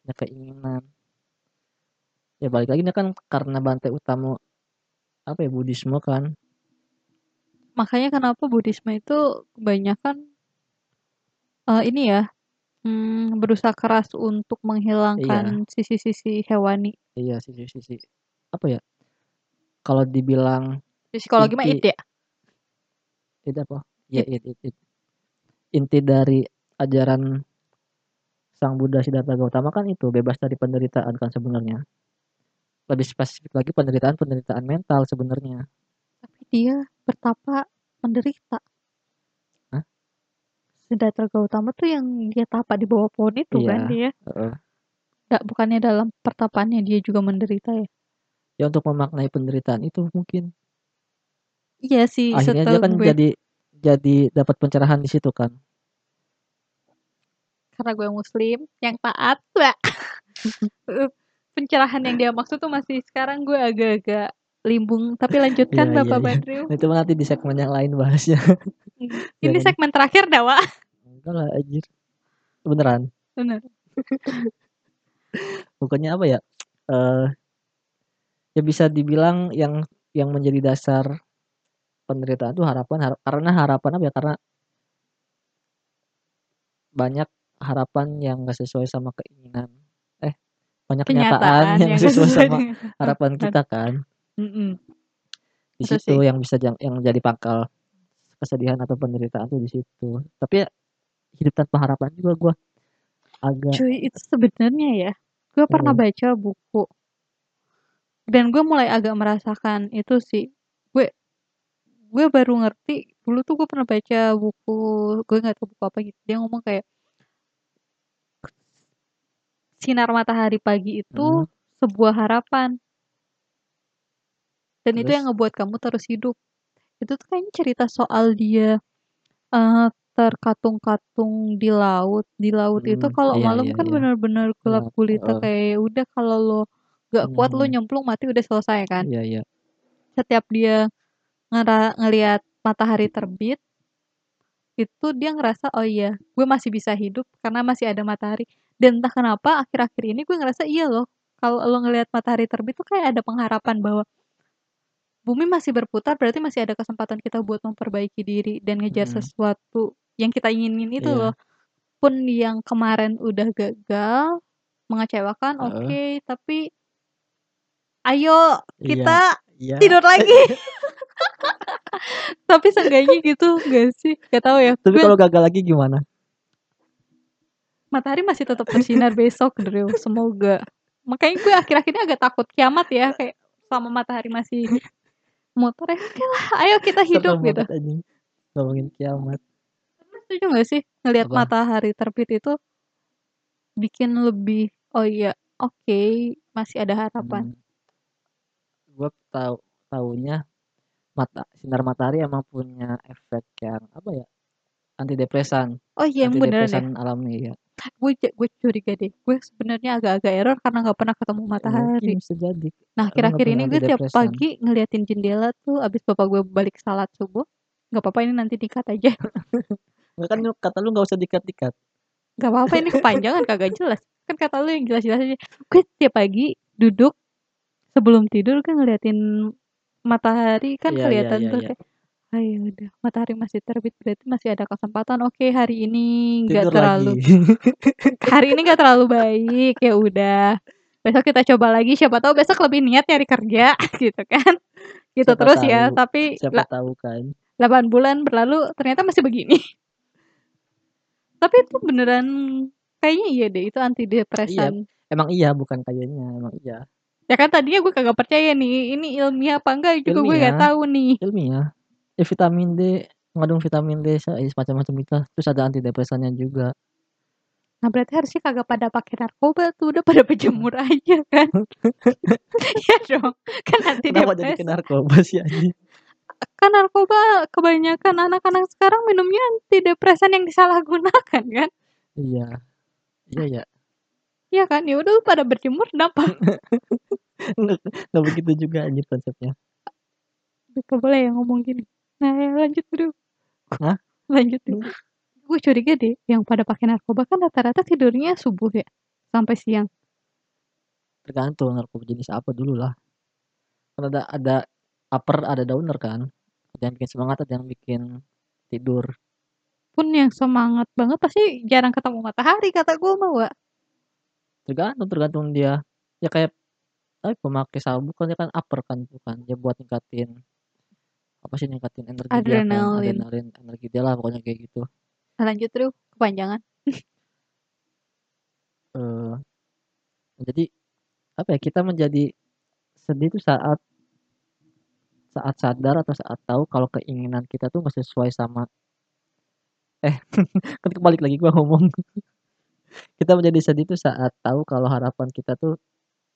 [SPEAKER 1] punya keinginan. Ya balik lagi ini kan karena Bante Utomo, apa ya, Buddhisme kan.
[SPEAKER 2] Makanya kenapa Buddhisme itu kebanyakan eee, ini ya, mmm, berusaha keras untuk
[SPEAKER 1] Iya.
[SPEAKER 2] menghilangkan sisi-sisi hewani.
[SPEAKER 1] Iya, sisi-sisi apa ya, kalau dibilang
[SPEAKER 2] Psikologi mah
[SPEAKER 1] inti
[SPEAKER 2] id ya?
[SPEAKER 1] Id apa? Ya
[SPEAKER 2] Id.
[SPEAKER 1] id id id. Inti dari ajaran Sang Buddha Siddhartha Gautama kan itu, bebas dari penderitaan kan sebenarnya. Lebih spesifik lagi penderitaan-penderitaan mental sebenarnya.
[SPEAKER 2] Tapi dia bertapa menderita.
[SPEAKER 1] Hah?
[SPEAKER 2] Siddhartha Gautama tuh yang dia tapa di bawah pohon itu kan
[SPEAKER 1] Iya,
[SPEAKER 2] dia?
[SPEAKER 1] heeh.
[SPEAKER 2] Nggak bukannya dalam pertapaannya dia juga menderita ya?
[SPEAKER 1] Ya untuk memaknai penderitaan itu mungkin.
[SPEAKER 2] Iya sih,
[SPEAKER 1] Akhirnya dia kan
[SPEAKER 2] gue.
[SPEAKER 1] jadi jadi dapat pencerahan di situ kan.
[SPEAKER 2] Karena gue muslim, yang taat, heeh. *laughs* Pencerahan yang dia maksud tuh masih sekarang gue agak-agak limbung, tapi lanjutkan
[SPEAKER 1] Iya iya
[SPEAKER 2] Bapak
[SPEAKER 1] iya.
[SPEAKER 2] Badril.
[SPEAKER 1] Nah itu nanti di segmen yang lain bahasnya.
[SPEAKER 2] Mmm, ini
[SPEAKER 1] Jangan
[SPEAKER 2] segmen terakhir dah, Wak.
[SPEAKER 1] Enggak lah anjir. Beneran?
[SPEAKER 2] Bener. *laughs*
[SPEAKER 1] Pokoknya apa ya, eee ya bisa dibilang yang yang menjadi dasar penderitaan tuh harapan hara karena harapan apa ya, karena banyak harapan yang nggak sesuai sama keinginan eh, banyak kenyataan yang
[SPEAKER 2] yang
[SPEAKER 1] sesuai sama
[SPEAKER 2] dengan
[SPEAKER 1] harapan kita *laughs* kan. Di
[SPEAKER 2] Itu
[SPEAKER 1] situ
[SPEAKER 2] sih.
[SPEAKER 1] yang bisa jang yang jadi pangkal kesedihan atau penderitaan tuh di situ. Tapi ya hidup tanpa harapan juga gua agak
[SPEAKER 2] Cuy, itu sebenarnya ya, gue pernah
[SPEAKER 1] Heeh.
[SPEAKER 2] baca buku dan gue mulai agak merasakan itu sih. Gue gue baru ngerti, dulu tuh gue pernah baca buku, gue nggak tahu buku apa gitu, dia ngomong kayak sinar matahari pagi itu
[SPEAKER 1] Mhm.
[SPEAKER 2] sebuah harapan. Dan itu yang
[SPEAKER 1] Terus?
[SPEAKER 2] ngebuat kamu terus hidup. Itu tuh kayaknya cerita soal dia, eee, terkatung-katung di laut. Di laut itu
[SPEAKER 1] Mhm,
[SPEAKER 2] kalau
[SPEAKER 1] iya
[SPEAKER 2] malam
[SPEAKER 1] iya
[SPEAKER 2] kan
[SPEAKER 1] iya.
[SPEAKER 2] bener-bener gelap gulita,
[SPEAKER 1] heeh.
[SPEAKER 2] kayak ya udah kalau lo
[SPEAKER 1] Mhm
[SPEAKER 2] kuat lo
[SPEAKER 1] mhm.
[SPEAKER 2] nyemplung mati udah selesai kan.
[SPEAKER 1] Iya iya.
[SPEAKER 2] Setiap dia ngera ngelihat matahari terbit itu dia ngerasa, "Oh iya, gue masih bisa hidup karena masih ada matahari." Dan entah kenapa akhir-akhir ini gue ngerasa iya loh, kalau lo ngelihat matahari terbit tuh kayak ada pengharapan bahwa bumi masih berputar, berarti masih ada kesempatan kita buat memperbaiki diri dan ngejar
[SPEAKER 1] Mhm.
[SPEAKER 2] sesuatu yang kita inginin itu
[SPEAKER 1] Iya.
[SPEAKER 2] loh. Pun yang kemarin udah gagal, mengecewakan,
[SPEAKER 1] Heeh.
[SPEAKER 2] oke, tapi ayo
[SPEAKER 1] Iya,
[SPEAKER 2] kita
[SPEAKER 1] iya.
[SPEAKER 2] tidur lagi. *laughs* Tapi seenggaknya gitu nggak sih? Nggak tahu ya,
[SPEAKER 1] Tapi kalau gagal lagi gimana?
[SPEAKER 2] Matahari masih tetap bersinar besok, Dril, semoga. Makanya gue akhir-akhir ini agak takut kiamat ya, kayak selama matahari masih muter ya okelah, ayo kita hidup gitu.
[SPEAKER 1] anjing, ngomongin kiamat.
[SPEAKER 2] Setuju nggak sih ngelihat matahari terbit itu bikin lebih, "Oh iya, oke, masih ada harapan."
[SPEAKER 1] Mmm. Gua tau taunya mata sinar matahari emang punya efek yang apa ya, antidepresan
[SPEAKER 2] Oh iya, emang beneran ya?
[SPEAKER 1] antidepresan alami, ya.
[SPEAKER 2] Gue gue curiga deh, gue sebenarnya agak-agak error karena nggak pernah ketemu
[SPEAKER 1] mungkin
[SPEAKER 2] matahari.
[SPEAKER 1] bisa jadi,
[SPEAKER 2] Nah,
[SPEAKER 1] nggak
[SPEAKER 2] akhir-akhir ini gue tiap
[SPEAKER 1] antidepresan.
[SPEAKER 2] pagi ngeliatin jendela tuh abis bapak gue balik salat subuh, nggak apa-apa ini nanti di-cut aja. *laughs*
[SPEAKER 1] Enggak kan kata lu nggak usah di-cut-di-cut.
[SPEAKER 2] Nggak apa-apa ini kepanjangan kagak jelas. Kan kata lu yang jelas-jelas aja. Gue tiap pagi duduk sebelum tidur kan ngeliatin matahari kan
[SPEAKER 1] Iya iya
[SPEAKER 2] kelihatan
[SPEAKER 1] iya
[SPEAKER 2] tuh
[SPEAKER 1] iya.
[SPEAKER 2] kayak, "Ah, ya udah matahari masih terbit berarti masih ada kesempatan. Oke, hari ini nggak
[SPEAKER 1] Tidur
[SPEAKER 2] terlalu
[SPEAKER 1] lagi. *laughs*
[SPEAKER 2] hari ini nggak terlalu baik, ya udah. Besok kita coba lagi, siapa tahu besok lebih niat nyari kerja," *laughs* gitu kan. Gitu
[SPEAKER 1] Siapa
[SPEAKER 2] terus ya,
[SPEAKER 1] tahu
[SPEAKER 2] tapi
[SPEAKER 1] siapa
[SPEAKER 2] la
[SPEAKER 1] tahu kan.
[SPEAKER 2] 8 bulan berlalu ternyata masih begini. *laughs* Tapi itu beneran kayaknya iya deh, itu
[SPEAKER 1] Iya,
[SPEAKER 2] antidepresan.
[SPEAKER 1] emang iya bukan kayaknya, emang iya.
[SPEAKER 2] Ya kan tadinya gue kagak percaya nih, ini ilmiah apa enggak juga gue
[SPEAKER 1] Ilmiah
[SPEAKER 2] tahu nih.
[SPEAKER 1] ilmiah. Ya vitamin D, mengandung vitamin D se semacam-macam itu, terus ada antidepresannya juga.
[SPEAKER 2] Nah, berarti harusnya kagak pada pakai narkoba tuh, udah pada berjemur aja kan. *laughs* Iya dong, kan
[SPEAKER 1] Kenapa jadi ke narkoba sih anjing?
[SPEAKER 2] kan narkoba kebanyakan anak-anak sekarang minumnya antidepresan yang disalahgunakan kan?
[SPEAKER 1] Iya. Iya ya.
[SPEAKER 2] Iya kan? Ya udah lu pada berjemur kenapa? *laughs*
[SPEAKER 1] Nggak nggak begitu juga anjir konsepnya.
[SPEAKER 2] Nggak boleh ya ngomong gini. Nah, ya lanjut Bro.
[SPEAKER 1] Hah?
[SPEAKER 2] Lanjut deh. Gue curiga deh yang pada pakai narkoba kan rata-rata tidurnya subuh ya sampai siang.
[SPEAKER 1] Tergantung narkoba jenis apa dulu lah. Kan ada ada upper, ada downer kan. Ada yang bikin semangat, ada yang bikin tidur.
[SPEAKER 2] Pun yang semangat banget pasti jarang ketemu matahari kata gue mah, Wak.
[SPEAKER 1] Tergantung tergantung dia. Ya kayak eh, pemakai sabu kan dia kan upper kan bukan dia buat ningkatin apa sih ningkatin energi dia kan
[SPEAKER 2] Adrenalin.
[SPEAKER 1] adrenalin energi dia lah pokoknya kayak gitu
[SPEAKER 2] lanjut Bro, kepanjangan. *laughs*
[SPEAKER 1] eh jadi apa ya kita menjadi sedih itu saat saat sadar atau saat tahu kalau keinginan kita tuh nggak sesuai sama eh *laughs* kan kebalik lagi gua ngomong kita menjadi sedih itu saat tahu kalau harapan kita tuh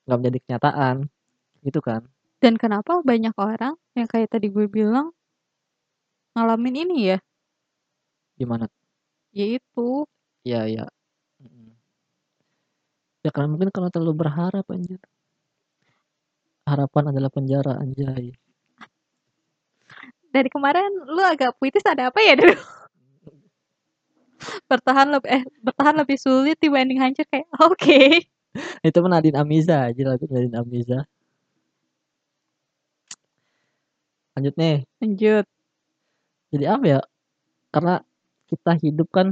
[SPEAKER 1] nggak menjadi kenyataan gitu kan.
[SPEAKER 2] Dan kenapa banyak orang yang kayak tadi gue bilang ngalamin ini ya,
[SPEAKER 1] gimana?
[SPEAKER 2] Yaitu
[SPEAKER 1] ya ya ya karena mungkin kalau terlalu berharap anjir. Harapan adalah penjara anjay.
[SPEAKER 2] Dari kemarin lu agak puitis ada apa ya dulu? Bertahan lebih eh bertahan lebih sulit dibanding hancur kayak *laughs* oke.
[SPEAKER 1] itu mah Nadine Amiza aja lagu Nadine Amiza lanjut nih
[SPEAKER 2] Lanjut.
[SPEAKER 1] jadi apa ya karena kita hidup kan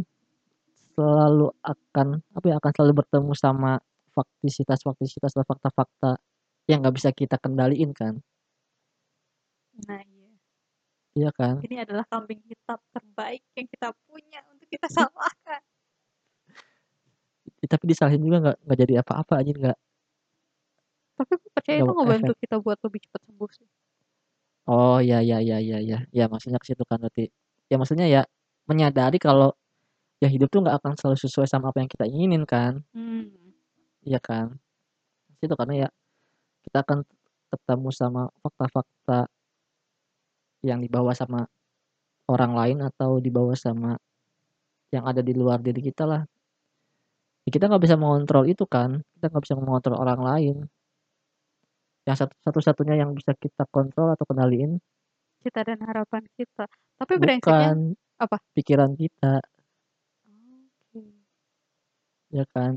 [SPEAKER 1] selalu akan apa ya akan selalu bertemu sama faktisitas faktisitas atau fakta-fakta yang nggak bisa kita kendaliin kan
[SPEAKER 2] Nah, iya.
[SPEAKER 1] kan
[SPEAKER 2] Ini adalah kambing hitam terbaik yang kita punya untuk kita salahkan.
[SPEAKER 1] Tapi disalahin juga nggak nggak jadi apa-apa anjir nggak
[SPEAKER 2] Tapi gue percaya itu ngebantu
[SPEAKER 1] efek.
[SPEAKER 2] kita buat lebih cepat sembuh sih.
[SPEAKER 1] oh ya ya ya ya ya ya maksudnya ke situ kan berarti ya maksudnya ya menyadari kalau ya hidup tuh nggak akan selalu sesuai sama apa yang kita inginin kan
[SPEAKER 2] Hmm.
[SPEAKER 1] iya kan itu karena ya kita akan ketemu sama fakta-fakta yang dibawa sama orang lain atau dibawa sama yang ada di luar diri kita lah ya, kita nggak bisa mengontrol itu kan kita nggak bisa mengontrol orang lain yang satu satu-satunya yang bisa kita kontrol atau kendaliin
[SPEAKER 2] Cita dan harapan kita. Tapi brengseknya
[SPEAKER 1] bukan
[SPEAKER 2] apa?
[SPEAKER 1] pikiran kita
[SPEAKER 2] Oke.
[SPEAKER 1] ya kan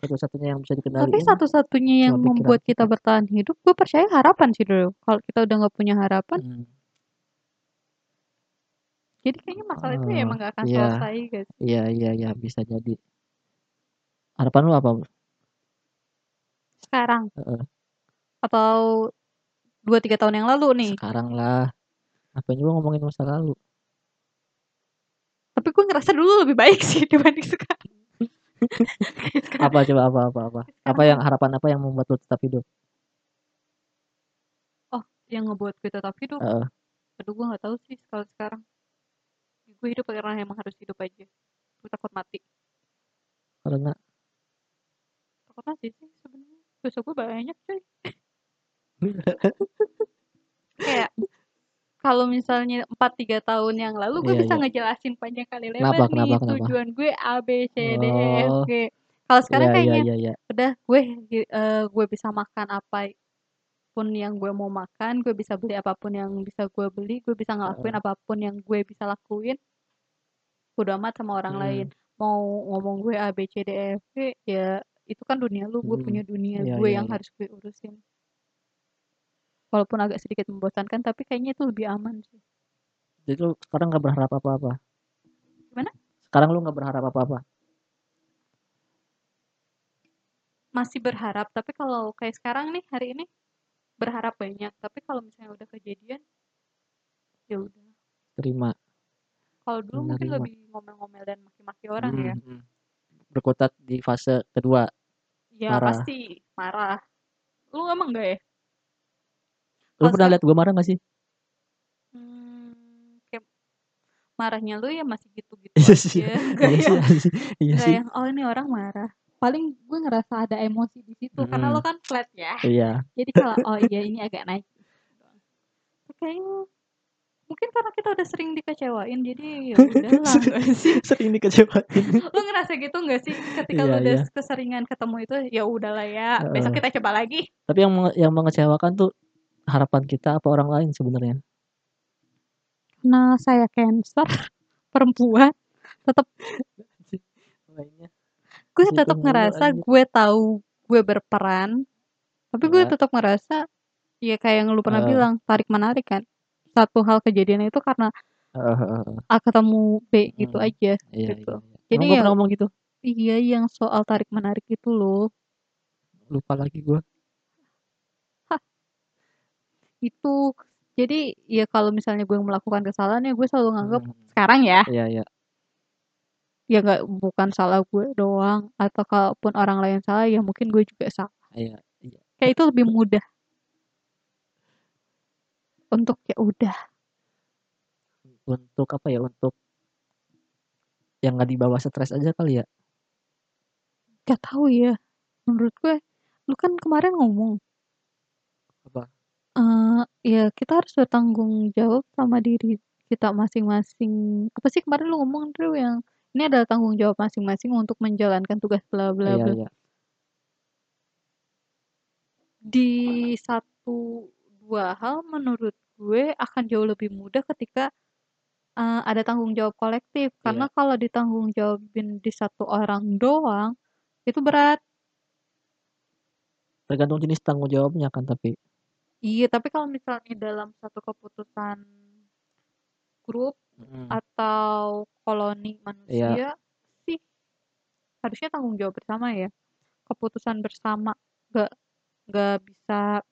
[SPEAKER 1] satu-satunya yang bisa
[SPEAKER 2] Tapi
[SPEAKER 1] dikendaliin
[SPEAKER 2] satu-satunya yang membuat kita
[SPEAKER 1] kita.
[SPEAKER 2] bertahan hidup, gue percaya harapan sih dulu. Kalau kita udah nggak punya harapan,
[SPEAKER 1] Hmm,
[SPEAKER 2] jadi kayaknya masalah itu ya
[SPEAKER 1] Oh,
[SPEAKER 2] emang gak akan
[SPEAKER 1] iya.
[SPEAKER 2] selesai guys.
[SPEAKER 1] iya iya iya bisa jadi harapan lu apa
[SPEAKER 2] Sekarang
[SPEAKER 1] Heeh.
[SPEAKER 2] atau dua tiga tahun yang lalu nih.
[SPEAKER 1] sekarang lah apa juga ngomongin masa lalu
[SPEAKER 2] Tapi gue ngerasa dulu lebih baik *laughs* sih dibanding sekarang. Kayak *laughs* sekarang.
[SPEAKER 1] apa coba apa apa apa apa
[SPEAKER 2] Sekarang
[SPEAKER 1] yang harapan apa yang membuat lu tetap hidup
[SPEAKER 2] yang ngebuat gue tetap hidup.
[SPEAKER 1] Heeh.
[SPEAKER 2] Aduh gue nggak tahu sih kalau sekarang. Gue hidup karena emang harus hidup aja. Gue takut mati.
[SPEAKER 1] karena
[SPEAKER 2] Takut mati sih sebenarnya. Dosa gue banyak cuy. *laughs* Kayak kalau misalnya 4 3 tahun yang lalu gue
[SPEAKER 1] Iya,
[SPEAKER 2] bisa
[SPEAKER 1] iya.
[SPEAKER 2] ngejelasin panjang kali lebar
[SPEAKER 1] Kenapa,
[SPEAKER 2] nih
[SPEAKER 1] kenapa, kenapa?
[SPEAKER 2] tujuan gue A B C D E F. G. Kalau sekarang
[SPEAKER 1] iya
[SPEAKER 2] kayaknya
[SPEAKER 1] iya iya
[SPEAKER 2] udah gue eh, gue bisa makan apa pun yang gue mau makan, gue bisa beli apa pun yang bisa gue beli, gue bisa ngelakuin apa pun yang gue bisa lakuin. Udah amat sama orang
[SPEAKER 1] Hmm.
[SPEAKER 2] lain. Mau ngomong gue A B C D E F G ya itu kan dunia lu, gue
[SPEAKER 1] Hmm.
[SPEAKER 2] punya dunia
[SPEAKER 1] Iya,
[SPEAKER 2] gue
[SPEAKER 1] iya,
[SPEAKER 2] yang
[SPEAKER 1] iya.
[SPEAKER 2] harus gue urusin. Walaupun agak sedikit membosankan, tapi kayaknya itu lebih aman sih.
[SPEAKER 1] jadi lu sekarang nggak berharap apa-apa
[SPEAKER 2] Gimana?
[SPEAKER 1] sekarang lu nggak berharap apa-apa
[SPEAKER 2] Masih berharap, tapi kalau kayak sekarang nih hari ini berharap banyak, tapi kalau misalnya udah kejadian ya udah.
[SPEAKER 1] terima
[SPEAKER 2] Kalau dulu mungkin
[SPEAKER 1] Menerima.
[SPEAKER 2] lebih ngomel-ngomel dan maki-maki orang ya.
[SPEAKER 1] Hmm, hmm. berkutat di fase kedua
[SPEAKER 2] Ya
[SPEAKER 1] Marah.
[SPEAKER 2] pasti marah. Lu emang enggak ya?
[SPEAKER 1] lu pernah lihat gua marah gak sih
[SPEAKER 2] Hmm, kayak marahnya lu ya masih gitu-gitu
[SPEAKER 1] iya sih *laughs* iya sih
[SPEAKER 2] yang,
[SPEAKER 1] iya sih iya sih
[SPEAKER 2] yang oh ini orang marah. Paling gue ngerasa ada emosi di situ karena
[SPEAKER 1] Mm-mm.
[SPEAKER 2] lo kan flat ya.
[SPEAKER 1] iya
[SPEAKER 2] Jadi kalau oh iya ini agak naik. Kayaknya Mungkin karena kita udah sering dikecewain jadi ya *laughs* udahlah sih? *laughs*
[SPEAKER 1] Sering dikecewain. *laughs*
[SPEAKER 2] Lu ngerasa gitu nggak sih ketika
[SPEAKER 1] Iya
[SPEAKER 2] lu udah
[SPEAKER 1] iya.
[SPEAKER 2] keseringan ketemu itu, ya udahlah ya besok
[SPEAKER 1] Heeh.
[SPEAKER 2] kita coba lagi.
[SPEAKER 1] Tapi yang yang mengecewakan tuh harapan kita apa orang lain sebenarnya?
[SPEAKER 2] Karena saya Cancer, perempuan,
[SPEAKER 1] Lainnya
[SPEAKER 2] gue
[SPEAKER 1] mulu
[SPEAKER 2] ngerasa gue tahu gue berperan, tapi gue
[SPEAKER 1] Iya.
[SPEAKER 2] tetep ngerasa, ya kayak yang lu pernah
[SPEAKER 1] Heeh.
[SPEAKER 2] bilang tarik-menarik kan. Satu hal kejadian itu karena
[SPEAKER 1] Heeh heeh heeh.
[SPEAKER 2] A ketemu B gitu
[SPEAKER 1] Mhm.
[SPEAKER 2] aja,
[SPEAKER 1] Iya
[SPEAKER 2] gitu.
[SPEAKER 1] iya iya.
[SPEAKER 2] Jadi
[SPEAKER 1] Emang gue
[SPEAKER 2] ya
[SPEAKER 1] pernah ngomong gitu?
[SPEAKER 2] iya yang soal tarik-menarik itu loh.
[SPEAKER 1] Lupa lagi gua.
[SPEAKER 2] Hah. Itu. Jadi ya kalau misalnya gue melakukan kesalahan ya gue selalu nganggep
[SPEAKER 1] Mhm.
[SPEAKER 2] sekarang ya
[SPEAKER 1] Iya iya.
[SPEAKER 2] ya nggak bukan salah gue doang atau kalaupun orang lain salah ya mungkin gue juga salah.
[SPEAKER 1] Iya iya.
[SPEAKER 2] Kayak itu lebih mudah. Untuk ya udah.
[SPEAKER 1] Untuk apa ya, untuk yang nggak dibawa stres aja kali ya?
[SPEAKER 2] Nggak tahu ya, menurut gue lu kan kemarin ngomong
[SPEAKER 1] Apa?
[SPEAKER 2] eee, ya kita harus bertanggung jawab sama diri kita masing-masing. Apa sih kemarin lu ngomong tuh yang, "Ini adalah tanggung jawab masing-masing untuk menjalankan tugas bla bla
[SPEAKER 1] Iya
[SPEAKER 2] bla."
[SPEAKER 1] iya.
[SPEAKER 2] Di 1, 2 hal menurut gue akan jauh lebih mudah ketika, eee, ada tanggung jawab kolektif. Karena
[SPEAKER 1] Iya.
[SPEAKER 2] kalau ditanggung jawabin di 1 orang doang, itu berat.
[SPEAKER 1] Tergantung jenis tanggung jawabnya kan tapi.
[SPEAKER 2] Iya, tapi kalau misalnya dalam satu keputusan grup
[SPEAKER 1] Mhm.
[SPEAKER 2] atau koloni
[SPEAKER 1] Iya.
[SPEAKER 2] manusia sih harusnya tanggung jawab bersama ya. Keputusan bersama, nggak nggak bisa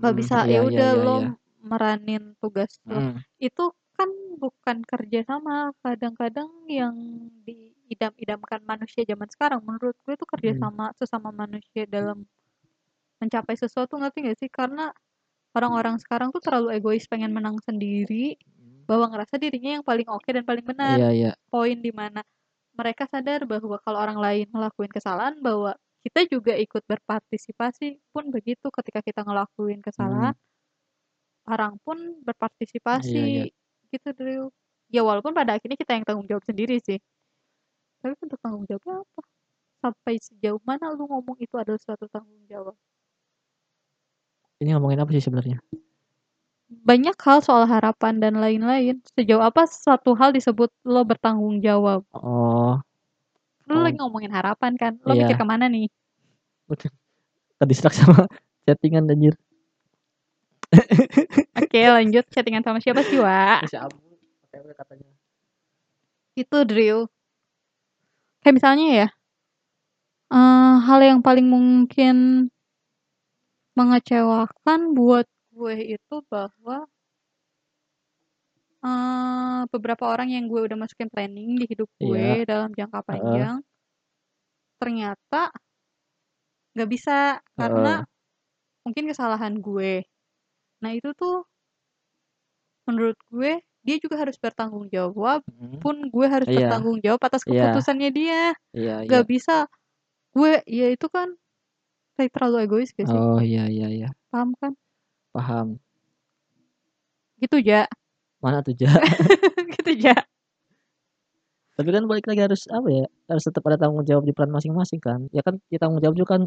[SPEAKER 2] nggak
[SPEAKER 1] Mhm,
[SPEAKER 2] bisa
[SPEAKER 1] iya
[SPEAKER 2] ya
[SPEAKER 1] iya
[SPEAKER 2] udah
[SPEAKER 1] iya
[SPEAKER 2] lo
[SPEAKER 1] iya.
[SPEAKER 2] meranin tugas lo.
[SPEAKER 1] Mhm.
[SPEAKER 2] Itu kan bukan kerja sama, kadang-kadang yang diidam-idamkan manusia zaman sekarang menurut gue itu kerja
[SPEAKER 1] Mhm.
[SPEAKER 2] sama sesama manusia dalam mencapai sesuatu, ngerti nggak sih? Karena orang-orang sekarang tuh terlalu egois pengen menang sendiri,
[SPEAKER 1] Mhm.
[SPEAKER 2] bahwa ngerasa dirinya yang paling oke dan paling benar.
[SPEAKER 1] Iya iya.
[SPEAKER 2] Poin di mana mereka sadar bahwa kalau orang lain ngelakuin kesalahan bahwa kita juga ikut berpartisipasi pun begitu ketika kita ngelakuin kesalahan orang pun
[SPEAKER 1] Iya iya.
[SPEAKER 2] berpartisipasi, gitu Drew. Ya walaupun pada akhirnya kita yang tanggung jawab sendiri sih. Tapi bentuk tanggung jawabnya apa? Sampai sejauh mana lu ngomong itu adalah suatu tanggung jawab?
[SPEAKER 1] Ini ngomongin apa sih sebenarnya?
[SPEAKER 2] Banyak hal soal harapan dan lain-lain. Sejauh apa suatu hal disebut lo bertanggung jawab?
[SPEAKER 1] Oh.
[SPEAKER 2] Lu
[SPEAKER 1] Oh.
[SPEAKER 2] lagi ngomongin harapan kan, lo mikir
[SPEAKER 1] Iya.
[SPEAKER 2] ke mana nih?
[SPEAKER 1] Udah. Ke-distract sama *laughs* chatting-an anjir. *laughs*
[SPEAKER 2] Oke lanjut, chatting-an sama siapa sih,
[SPEAKER 1] katanya.
[SPEAKER 2] Itu Drew. Kayak misalnya ya, eee, hal yang paling mungkin mengecewakan buat gue itu bahwa eee, beberapa orang yang gue udah masukin planning di hidup
[SPEAKER 1] Iya.
[SPEAKER 2] gue dalam jangka
[SPEAKER 1] Heeh.
[SPEAKER 2] panjang ternyata nggak bisa
[SPEAKER 1] Heeh.
[SPEAKER 2] karena mungkin kesalahan gue. Nah itu tuh menurut gue dia juga harus bertanggung jawab,
[SPEAKER 1] Mhm.
[SPEAKER 2] pun gue harus
[SPEAKER 1] Iya.
[SPEAKER 2] bertanggung jawab atas
[SPEAKER 1] Iya.
[SPEAKER 2] keputusannya dia.
[SPEAKER 1] Iya iya.
[SPEAKER 2] Nggak bisa gue ya itu kan kayak terlalu egois sih?
[SPEAKER 1] Oh, iya iya iya.
[SPEAKER 2] Paham kan?
[SPEAKER 1] Paham.
[SPEAKER 2] Gitu, Ja.
[SPEAKER 1] Mana tuh, Ja? *laughs*
[SPEAKER 2] Gitu, Ja.
[SPEAKER 1] Tapi kan balik lagi harus apa ya, harus tetap ada tanggung jawab di peran masing-masing kan. Ya kan ya tanggung jawab juga kan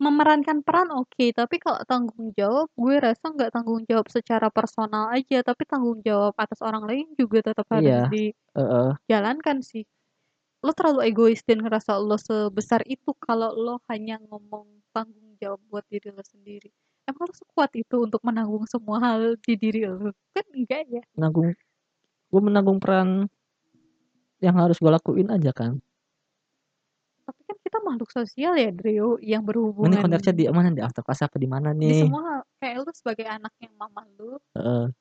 [SPEAKER 2] Memerankan peran oke, tapi kalau tanggung jawab gue rasa nggak tanggung jawab secara personal aja, tapi tanggung jawab atas orang lain juga tetap harus
[SPEAKER 1] Iya.
[SPEAKER 2] Dijalankan sih. Lo terlalu egois dan ngerasa lo sebesar itu kalau lo hanya ngomong tanggung jawab buat diri lo sendiri. Emang lo sekuat itu untuk menanggung semua hal di diri lo? Kan enggak ya.
[SPEAKER 1] Nanggung gue menanggung peran yang harus gue lakuin aja kan.
[SPEAKER 2] Tapi kan kita makhluk sosial ya, Drew, yang
[SPEAKER 1] Ini
[SPEAKER 2] berhubungan
[SPEAKER 1] konteksnya di mana di after class apa di mana
[SPEAKER 2] di
[SPEAKER 1] nih?
[SPEAKER 2] semua hal. Kayak lu sebagai anak yang mama lu
[SPEAKER 1] Heeh.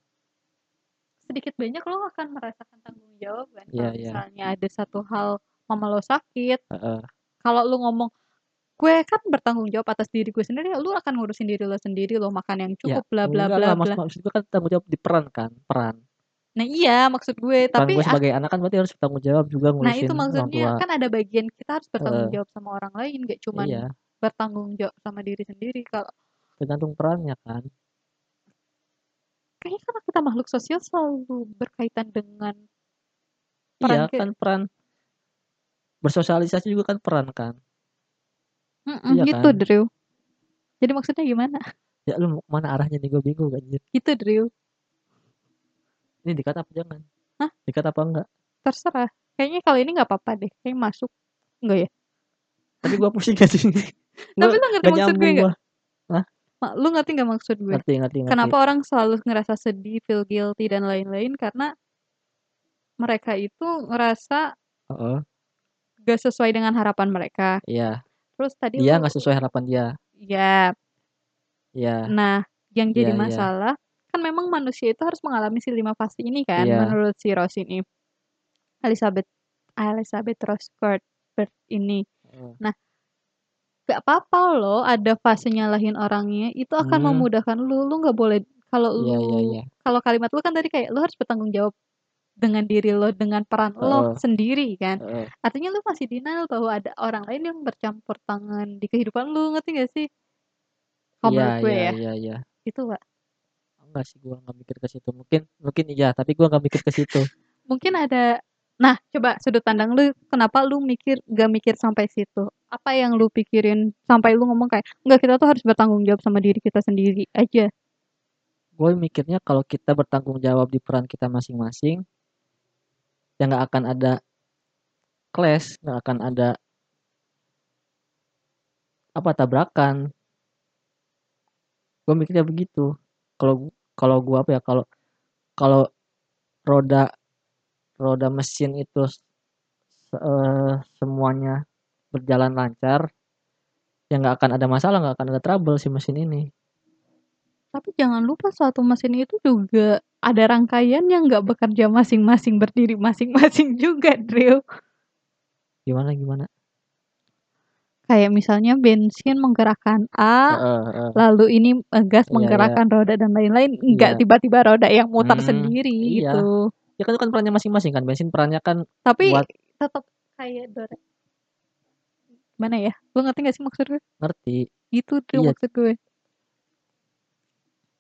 [SPEAKER 2] sedikit banyak lo akan merasakan tanggung jawab kan
[SPEAKER 1] Iya
[SPEAKER 2] kalau
[SPEAKER 1] iya.
[SPEAKER 2] misalnya ada satu hal mama lo sakit.
[SPEAKER 1] Heeh.
[SPEAKER 2] Kalau lu ngomong, "Gue kan bertanggung jawab atas diri gue sendiri," lu akan ngurusin diri lo sendiri, lo makan yang
[SPEAKER 1] Ya,
[SPEAKER 2] cukup, bla bla bla
[SPEAKER 1] maksud
[SPEAKER 2] bla.
[SPEAKER 1] maksud gue kan tanggung jawab di peran kan, peran.
[SPEAKER 2] Nah iya, maksud gue,
[SPEAKER 1] Peran
[SPEAKER 2] tapi
[SPEAKER 1] gue sebagai anak kan berarti harus bertanggung jawab juga
[SPEAKER 2] Nah itu
[SPEAKER 1] ngurusin orang
[SPEAKER 2] maksudnya,
[SPEAKER 1] tua.
[SPEAKER 2] kan ada bagian kita harus bertanggung
[SPEAKER 1] Heeh.
[SPEAKER 2] jawab sama orang lain, nggak cuman
[SPEAKER 1] Iya.
[SPEAKER 2] bertanggung jawab sama diri sendiri. Kalau
[SPEAKER 1] Tergantung perannya kan.
[SPEAKER 2] Kayaknya karena kita makhluk sosial selalu berkaitan dengan peran
[SPEAKER 1] Iya kan peran bersosialisasi juga kan peran kan?
[SPEAKER 2] Mhm,
[SPEAKER 1] Iya
[SPEAKER 2] gitu
[SPEAKER 1] kan?
[SPEAKER 2] Drew. Jadi maksudnya gimana?
[SPEAKER 1] Ya lu mau ke mana arahnya nih gue bingung anjir.
[SPEAKER 2] Gitu Drew.
[SPEAKER 1] Ini di-cut apa jangan?
[SPEAKER 2] Hah?
[SPEAKER 1] Di-cut apa enggak?
[SPEAKER 2] Terserah. Kayaknya kalau ini nggak apa-apa deh. Kayaknya masuk. Enggak ya?
[SPEAKER 1] Tapi gua pusing anjing. *laughs*
[SPEAKER 2] Tapi
[SPEAKER 1] Gua
[SPEAKER 2] lu ngerti
[SPEAKER 1] nggak
[SPEAKER 2] maksud gue
[SPEAKER 1] nyambung
[SPEAKER 2] nggak?
[SPEAKER 1] gua. Hah?
[SPEAKER 2] Ma lu ngerti nggak maksud gue?
[SPEAKER 1] Ngerti ngerti ngerti.
[SPEAKER 2] Kenapa orang selalu ngerasa sedih, feel guilty dan lain-lain karena mereka itu ngerasa
[SPEAKER 1] Heeh.
[SPEAKER 2] gak sesuai dengan harapan mereka.
[SPEAKER 1] Iya.
[SPEAKER 2] Terus tadi lu
[SPEAKER 1] nggak sesuai harapan dia.
[SPEAKER 2] Iya.
[SPEAKER 1] Iya.
[SPEAKER 2] Nah, yang jadi
[SPEAKER 1] Iya iya.
[SPEAKER 2] masalah kan memang manusia itu harus mengalami si 5 fase ini kan
[SPEAKER 1] Iya.
[SPEAKER 2] menurut si Rose ini. Elizabeth Elizabeth Rose Cuthbert ini.
[SPEAKER 1] Heeh.
[SPEAKER 2] Nah, gak apa-apa loh ada fase nyalahin orangnya, itu akan
[SPEAKER 1] Hmm.
[SPEAKER 2] memudahkan lu. Lu nggak boleh kalau
[SPEAKER 1] Iya
[SPEAKER 2] lu
[SPEAKER 1] iya iya.
[SPEAKER 2] kalau kalimat lu kan tadi kayak lu harus bertanggung jawab dengan diri lo, dengan peran lo sendiri kan.
[SPEAKER 1] Heeh.
[SPEAKER 2] Artinya lu masih denial bahwa ada orang lain yang bercampur tangan di kehidupan lu, ngerti gak sih? Kalau
[SPEAKER 1] Iya
[SPEAKER 2] gue
[SPEAKER 1] iya
[SPEAKER 2] ya.
[SPEAKER 1] iya iya.
[SPEAKER 2] Itu, Pak.
[SPEAKER 1] Enggak sih gua nggak mikir ke situ. Mungkin mungkin iya, tapi gua nggak mikir ke situ. *laughs*
[SPEAKER 2] Mungkin ada nah, coba sudut pandang lu, kenapa lu mikir gak mikir sampai situ? Apa yang lu pikirin sampai lu ngomong kayak, "Enggak, kita tuh harus bertanggung jawab sama diri kita sendiri aja."
[SPEAKER 1] Gue mikirnya kalau kita bertanggung jawab di peran kita masing-masing, ya nggak akan ada clash, nggak akan ada apa, tabrakan. Gue mikirnya begitu. Kalau kalau gua apa ya, kalau kalau roda roda mesin itu eee, semuanya berjalan lancar, ya nggak akan ada masalah, nggak akan ada trouble si mesin ini.
[SPEAKER 2] Tapi jangan lupa suatu mesin itu juga ada rangkaian yang nggak bekerja masing-masing, berdiri masing-masing *laughs* juga, Drew.
[SPEAKER 1] Gimana gimana?
[SPEAKER 2] Kayak misalnya bensin menggerakkan A,
[SPEAKER 1] Heeh heeh.
[SPEAKER 2] lalu ini, eee, gas
[SPEAKER 1] iya.
[SPEAKER 2] menggerakkan roda dan lain-lain,
[SPEAKER 1] Iya.
[SPEAKER 2] nggak tiba-tiba roda yang muter
[SPEAKER 1] Hmm,
[SPEAKER 2] sendiri
[SPEAKER 1] iya.
[SPEAKER 2] gitu.
[SPEAKER 1] Ya kan itu kan perannya masing-masing kan, bensin perannya kan
[SPEAKER 2] Tapi
[SPEAKER 1] buat
[SPEAKER 2] tetep kayak Dora gimana ya? Lu ngerti gak sih maksud gue?
[SPEAKER 1] ngerti.
[SPEAKER 2] Gitu, Drew,
[SPEAKER 1] Iya.
[SPEAKER 2] maksud gue.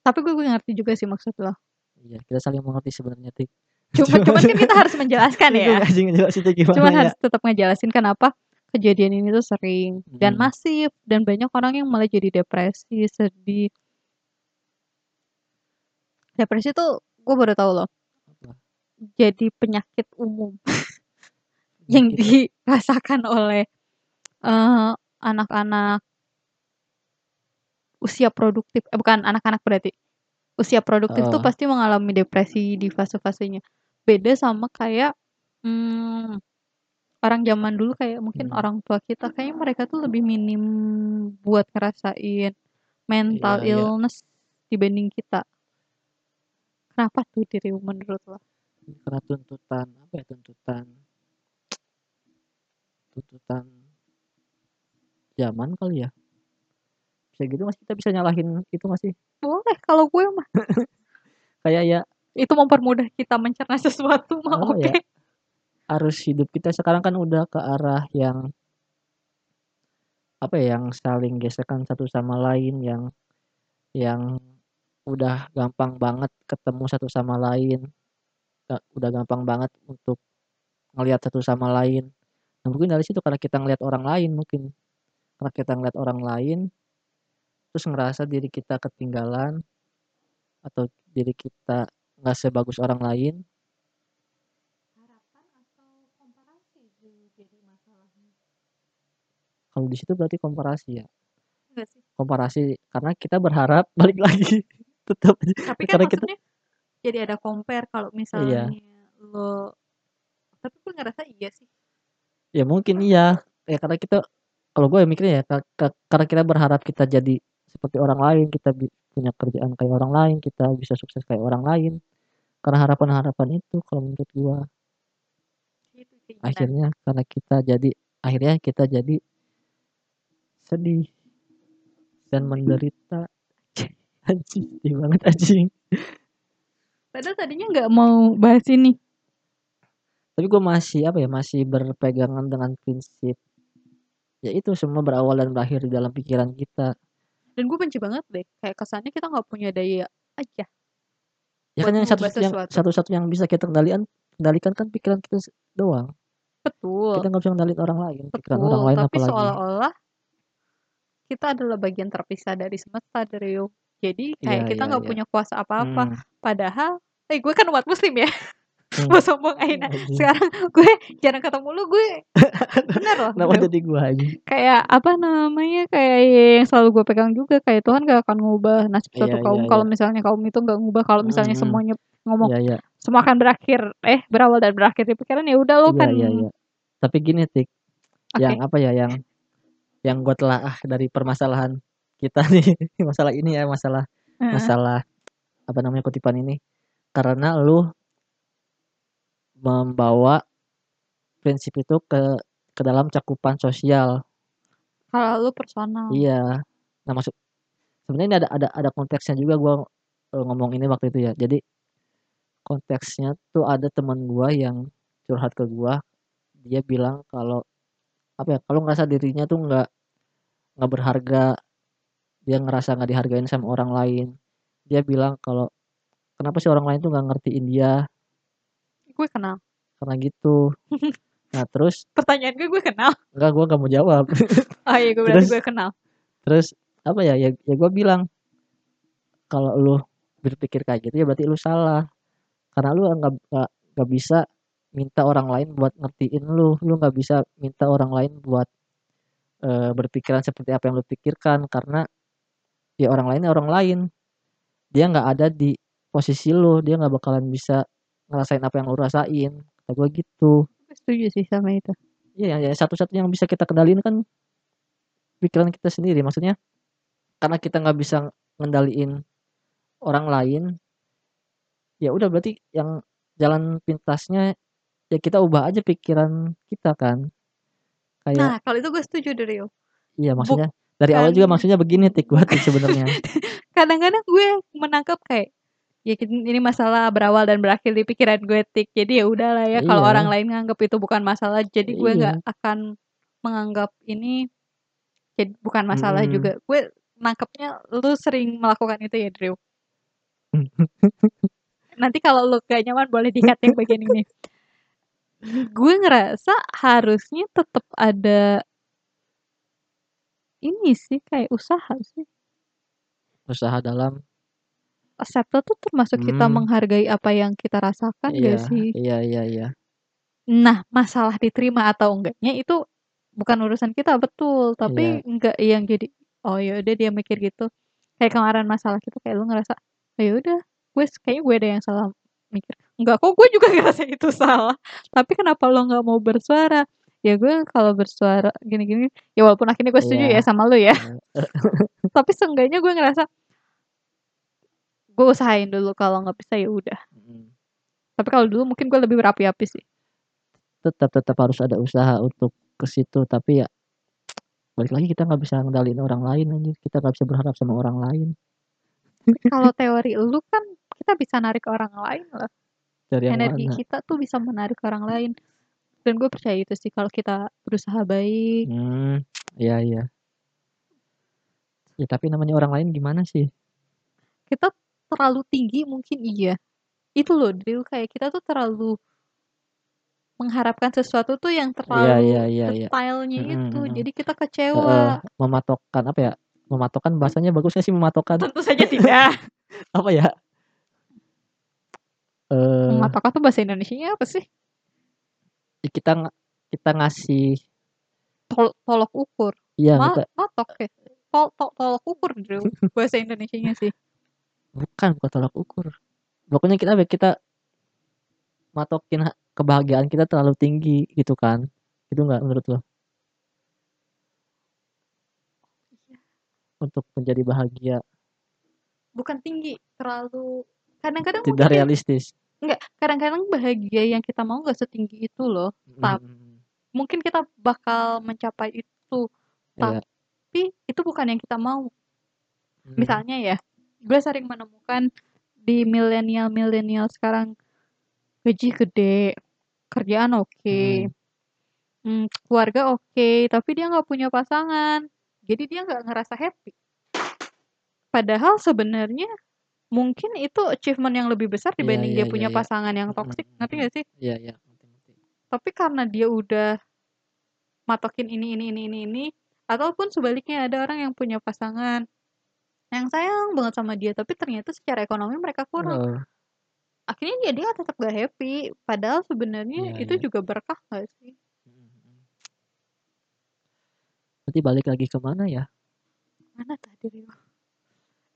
[SPEAKER 2] Tapi gue gue ngerti juga sih maksud lo.
[SPEAKER 1] Iya, kita saling mengerti sebenarnya, Tik.
[SPEAKER 2] Cuman *laughs* cuman kan kita harus menjelaskan
[SPEAKER 1] Bingung
[SPEAKER 2] ya. *laughs*
[SPEAKER 1] gimana
[SPEAKER 2] Cuman
[SPEAKER 1] ya.
[SPEAKER 2] harus tetap ngejelasin kenapa kejadian ini tuh sering dan
[SPEAKER 1] Mhm.
[SPEAKER 2] masif dan banyak orang yang malah jadi depresi, sedih. Depresi tuh gue baru tahu loh.
[SPEAKER 1] Apa?
[SPEAKER 2] Jadi penyakit umum *laughs* yang
[SPEAKER 1] Penyakit
[SPEAKER 2] dirasakan oleh, eee, anak-anak usia produktif eh, bukan anak-anak berarti. Usia produktif tuh
[SPEAKER 1] Heeh.
[SPEAKER 2] pasti mengalami depresi di fase-fasenya. Beda sama kayak, mmm, orang zaman dulu kayak mungkin
[SPEAKER 1] Hmm.
[SPEAKER 2] orang tua kita, kayaknya mereka tuh lebih minim buat ngerasain mental
[SPEAKER 1] Iya iya.
[SPEAKER 2] illness dibanding kita. Kenapa tuh, Drew, menurut lo?
[SPEAKER 1] Karena tuntutan, apa ya, tuntutan tuntutan zaman kali ya? Bisa gitu nggak sih? Kita bisa nyalahin itu nggak sih?
[SPEAKER 2] Boleh, kalau gue mah. *laughs*
[SPEAKER 1] Kayak ya
[SPEAKER 2] Itu mempermudah kita mencerna sesuatu mah
[SPEAKER 1] apa
[SPEAKER 2] oke.
[SPEAKER 1] ya, arus hidup kita sekarang kan udah ke arah yang apa ya, yang saling gesekan satu sama lain, yang yang udah gampang banget ketemu satu sama lain, udah gampang banget untuk ngelihat satu sama lain. Nah, mungkin dari situ karena kita ngelihat orang lain mungkin. Karena kita ngelihat orang lain, terus ngerasa diri kita ketinggalan atau diri kita nggak sebagus orang lain.
[SPEAKER 2] Harapan atau komparasi jadi masalahnya?
[SPEAKER 1] Kalau di situ berarti komparasi ya?
[SPEAKER 2] Sih?
[SPEAKER 1] Komparasi karena kita berharap *laughs* balik lagi tetap
[SPEAKER 2] Tapi kan
[SPEAKER 1] karena kita
[SPEAKER 2] jadi ada compare kalau
[SPEAKER 1] Iya.
[SPEAKER 2] misalnya lo tapi gue ngerasa iya sih.
[SPEAKER 1] Ya mungkin iya, ya karena kita kalau gue ya mikirnya ya ka ka karena kita berharap kita jadi seperti orang lain, kita punya kerjaan kayak orang lain, kita bisa sukses kayak orang lain. Karena harapan-harapan itu kalau menurut gua.
[SPEAKER 2] Itu.
[SPEAKER 1] Akhirnya karena kita jadi akhirnya kita jadi sedih dan menderita. *laughs* Anjing, sedih banget anjing.
[SPEAKER 2] Padahal tadinya nggak mau bahas ini.
[SPEAKER 1] Tapi gua masih apa ya, masih berpegangan dengan prinsip ya itu semua berawal dan berakhir di dalam pikiran kita.
[SPEAKER 2] Dan gue benci banget deh, kayak kesannya kita nggak punya daya aja.
[SPEAKER 1] Ya kan yang satu-satunya yang
[SPEAKER 2] sesuatu.
[SPEAKER 1] satu-satunya yang bisa kita kendalian kendalikan kan pikiran kita doang.
[SPEAKER 2] Betul.
[SPEAKER 1] Kita nggak bisa ngendaliin orang lain, pikiran orang
[SPEAKER 2] Betul,
[SPEAKER 1] lain
[SPEAKER 2] tapi
[SPEAKER 1] apalagi.
[SPEAKER 2] seolah-olah kita adalah bagian terpisah dari semesta, Drio. Jadi kayak kita
[SPEAKER 1] iya
[SPEAKER 2] nggak
[SPEAKER 1] iya.
[SPEAKER 2] punya kuasa apa-apa.
[SPEAKER 1] Mmm.
[SPEAKER 2] Padahal eh gue kan umat muslim ya. *laughs*
[SPEAKER 1] Mmm.
[SPEAKER 2] Mau sombong aina.
[SPEAKER 1] Anjing.
[SPEAKER 2] Sekarang gue jarang ketemu lu, gue *laughs* bener loh,
[SPEAKER 1] Kenapa jadi gua anjing?
[SPEAKER 2] Kayak apa namanya, kayak yang selalu gue pegang juga, kayak Tuhan nggak akan ngubah nasib
[SPEAKER 1] Iya
[SPEAKER 2] suatu
[SPEAKER 1] iya
[SPEAKER 2] kaum
[SPEAKER 1] iya.
[SPEAKER 2] kalau misalnya kaum itu nggak ngubah, kalau
[SPEAKER 1] Mhm
[SPEAKER 2] misalnya
[SPEAKER 1] mhm.
[SPEAKER 2] semuanya ngomong
[SPEAKER 1] Iya iya.
[SPEAKER 2] semua akan berakhir eh, berawal dan berakhir di pikiran, ya udah lo
[SPEAKER 1] Iya
[SPEAKER 2] kan
[SPEAKER 1] iya iya. Tapi gini, Tik, yang
[SPEAKER 2] Oke.
[SPEAKER 1] apa ya, yang yang gua telaah dari permasalahan kita nih, *laughs* masalah ini ya, masalah
[SPEAKER 2] Heeh.
[SPEAKER 1] masalah apa namanya, kutipan ini, karena lu membawa prinsip itu ke ke dalam cakupan sosial.
[SPEAKER 2] Kalau lu personal.
[SPEAKER 1] Iya. Nah, maksud sebenarnya ini ada ada ada konteksnya juga gua, eee, ngomong ini waktu itu ya. Jadi konteksnya tuh ada temen gua yang curhat ke gua, dia bilang kalau apa ya, kalau ngerasa dirinya tuh nggak nggak berharga, dia ngerasa nggak dihargain sama orang lain. Dia bilang kalau, "Kenapa sih orang lain tuh nggak ngertiin dia?"
[SPEAKER 2] Gue kenal.
[SPEAKER 1] Karena gitu. *laughs* Nah, terus
[SPEAKER 2] Pertanyaan gue, gue kenal?
[SPEAKER 1] enggak, gua nggak mau jawab. *laughs*
[SPEAKER 2] Oh iya, gue berarti
[SPEAKER 1] Terus
[SPEAKER 2] gue kenal.
[SPEAKER 1] terus apa ya, ya ya gua bilang, "Kalau lu berpikir kayak gitu ya berarti lu salah. Karena lu nggak nggak nggak bisa minta orang lain buat ngertiin lu, lu nggak bisa minta orang lain buat, eee, berpikiran seperti apa yang lu pikirkan, karena ya orang lain ya orang lain. Dia nggak ada di posisi lu, dia nggak bakalan bisa ngerasain apa yang lu rasain." Kata gua gitu.
[SPEAKER 2] Gue setuju sih sama itu.
[SPEAKER 1] Iya, ya satu-satunya yang bisa kita kendaliin kan pikiran kita sendiri. Maksudnya karena kita nggak bisa ngendaliin orang lain, ya udah berarti yang jalan pintasnya ya kita ubah aja pikiran kita kan. Kayak
[SPEAKER 2] Nah, kalau itu gue setuju, Drio.
[SPEAKER 1] Iya, maksudnya dari awal juga
[SPEAKER 2] Bukan
[SPEAKER 1] maksudnya begini, Tik, Tik sebenarnya. *laughs*
[SPEAKER 2] kadang-kadang gue menangkap kayak, ya ini masalah berawal dan berakhir di pikiran gue, Tik. Jadi ya udahlah ya, kalau orang
[SPEAKER 1] Iya.
[SPEAKER 2] lain nganggep itu bukan masalah, jadi gue nggak
[SPEAKER 1] Iya.
[SPEAKER 2] akan menganggap ini jad bukan masalah
[SPEAKER 1] Mhm.
[SPEAKER 2] juga. Gue nangkepnya lu sering melakukan itu ya, Drio? *laughs* Nanti kalau lu nggak nyaman boleh di-cut yang bagian ini. Gue ngerasa harusnya tetep ada ini sih, kayak usaha sih.
[SPEAKER 1] Usaha dalam
[SPEAKER 2] Accepted tuh termasuk kita
[SPEAKER 1] Mmm.
[SPEAKER 2] menghargai apa yang kita rasakan
[SPEAKER 1] Iya,
[SPEAKER 2] nggak sih?
[SPEAKER 1] iya iya iya.
[SPEAKER 2] Nah, masalah diterima atau enggaknya itu bukan urusan kita, betul. Tapi
[SPEAKER 1] Iya.
[SPEAKER 2] nggak yang jadi, oh ya udah dia mikir gitu. Kayak kemarin masalah kita, kayak lu ngerasa, "Oh ya udah, gue s kayaknya gue ada yang salah mikir." Enggak kok, gue juga *laughs* ngerasa itu salah. Tapi kenapa lo nggak mau bersuara? Ya gue kalau bersuara gini-gini, ya walaupun akhirnya gue setuju ya
[SPEAKER 1] Iya.
[SPEAKER 2] sama lu ya.
[SPEAKER 1] Eee, *laughs*
[SPEAKER 2] Tapi seenggaknya gue ngerasa gue usahain dulu, kalau nggak bisa ya udah.
[SPEAKER 1] Mhm.
[SPEAKER 2] Tapi kalau dulu mungkin gue lebih berapi-api sih.
[SPEAKER 1] Tetap tetap harus ada usaha untuk ke situ, tapi ya balik lagi kita nggak bisa ngendaliin orang lain anjing, kita nggak bisa berharap sama orang lain.
[SPEAKER 2] Kalau teori lu kan kita bisa narik orang lain loh.
[SPEAKER 1] Dari yang
[SPEAKER 2] Energi
[SPEAKER 1] mana?
[SPEAKER 2] kita tuh bisa menarik orang lain. Dan gue percaya itu sih kalau kita berusaha baik.
[SPEAKER 1] Mmm, iya iya. Ya tapi namanya orang lain gimana sih?
[SPEAKER 2] Kita terlalu tinggi mungkin iya. Itu loh, Drio, kayak kita tuh terlalu mengharapkan sesuatu tuh yang terlalu
[SPEAKER 1] iya iya iya.
[SPEAKER 2] detailnya
[SPEAKER 1] Mhm
[SPEAKER 2] itu,
[SPEAKER 1] mhm.
[SPEAKER 2] jadi kita kecewa.
[SPEAKER 1] mematokkan apa ya, mematokkan bahasanya bagus nggak sih mematokkan? *laughs*
[SPEAKER 2] Tentu saja tidak. *laughs*
[SPEAKER 1] Apa ya? Eee
[SPEAKER 2] Mematokkan tuh bahasa Indonesianya apa sih?
[SPEAKER 1] Kita kita ngasih
[SPEAKER 2] Tol tolok ukur.
[SPEAKER 1] Iya,
[SPEAKER 2] Ma
[SPEAKER 1] kita
[SPEAKER 2] matok ya? Tol to tolok ukur, Drio, bahasa Indonesianya sih.
[SPEAKER 1] Bukan, bukan tolak ukur. Pokoknya kita kita matokin ha kebahagiaan kita terlalu tinggi gitu kan. Itu nggak menurut lo?
[SPEAKER 2] Iya.
[SPEAKER 1] Untuk menjadi bahagia.
[SPEAKER 2] Bukan tinggi, terlalu kadang-kadang
[SPEAKER 1] Tidak
[SPEAKER 2] mungkin
[SPEAKER 1] realistis.
[SPEAKER 2] enggak, kadang-kadang bahagia yang kita mau nggak setinggi itu loh. Tap
[SPEAKER 1] mhm.
[SPEAKER 2] mungkin kita bakal mencapai itu,
[SPEAKER 1] Iya.
[SPEAKER 2] tapi itu bukan yang kita mau.
[SPEAKER 1] Mmm.
[SPEAKER 2] Misalnya ya, gue sering menemukan di milenial-milenial sekarang, gaji gede, kerjaan oke,
[SPEAKER 1] Mhm.
[SPEAKER 2] mmm, keluarga oke, tapi dia nggak punya pasangan. Jadi dia nggak ngerasa happy. Padahal sebenarnya Mungkin itu achievement yang lebih besar
[SPEAKER 1] Iya
[SPEAKER 2] dibanding
[SPEAKER 1] iya
[SPEAKER 2] dia
[SPEAKER 1] iya
[SPEAKER 2] punya
[SPEAKER 1] iya.
[SPEAKER 2] pasangan yang toksik, ngerti
[SPEAKER 1] mhm.
[SPEAKER 2] nggak sih?
[SPEAKER 1] Iya iya, ngerti ngerti.
[SPEAKER 2] Tapi karena dia udah matokin ini ini ini ini ini, ataupun sebaliknya ada orang yang punya pasangan yang sayang banget sama dia, tapi ternyata secara ekonomi mereka kurang.
[SPEAKER 1] Heeh.
[SPEAKER 2] Akhirnya ya dia tetap gak happy, padahal sebenarnya
[SPEAKER 1] Iya
[SPEAKER 2] itu
[SPEAKER 1] iya.
[SPEAKER 2] juga berkah nggak sih?
[SPEAKER 1] Mhm. Berarti balik lagi ke mana ya?
[SPEAKER 2] Mana tadi, Rio?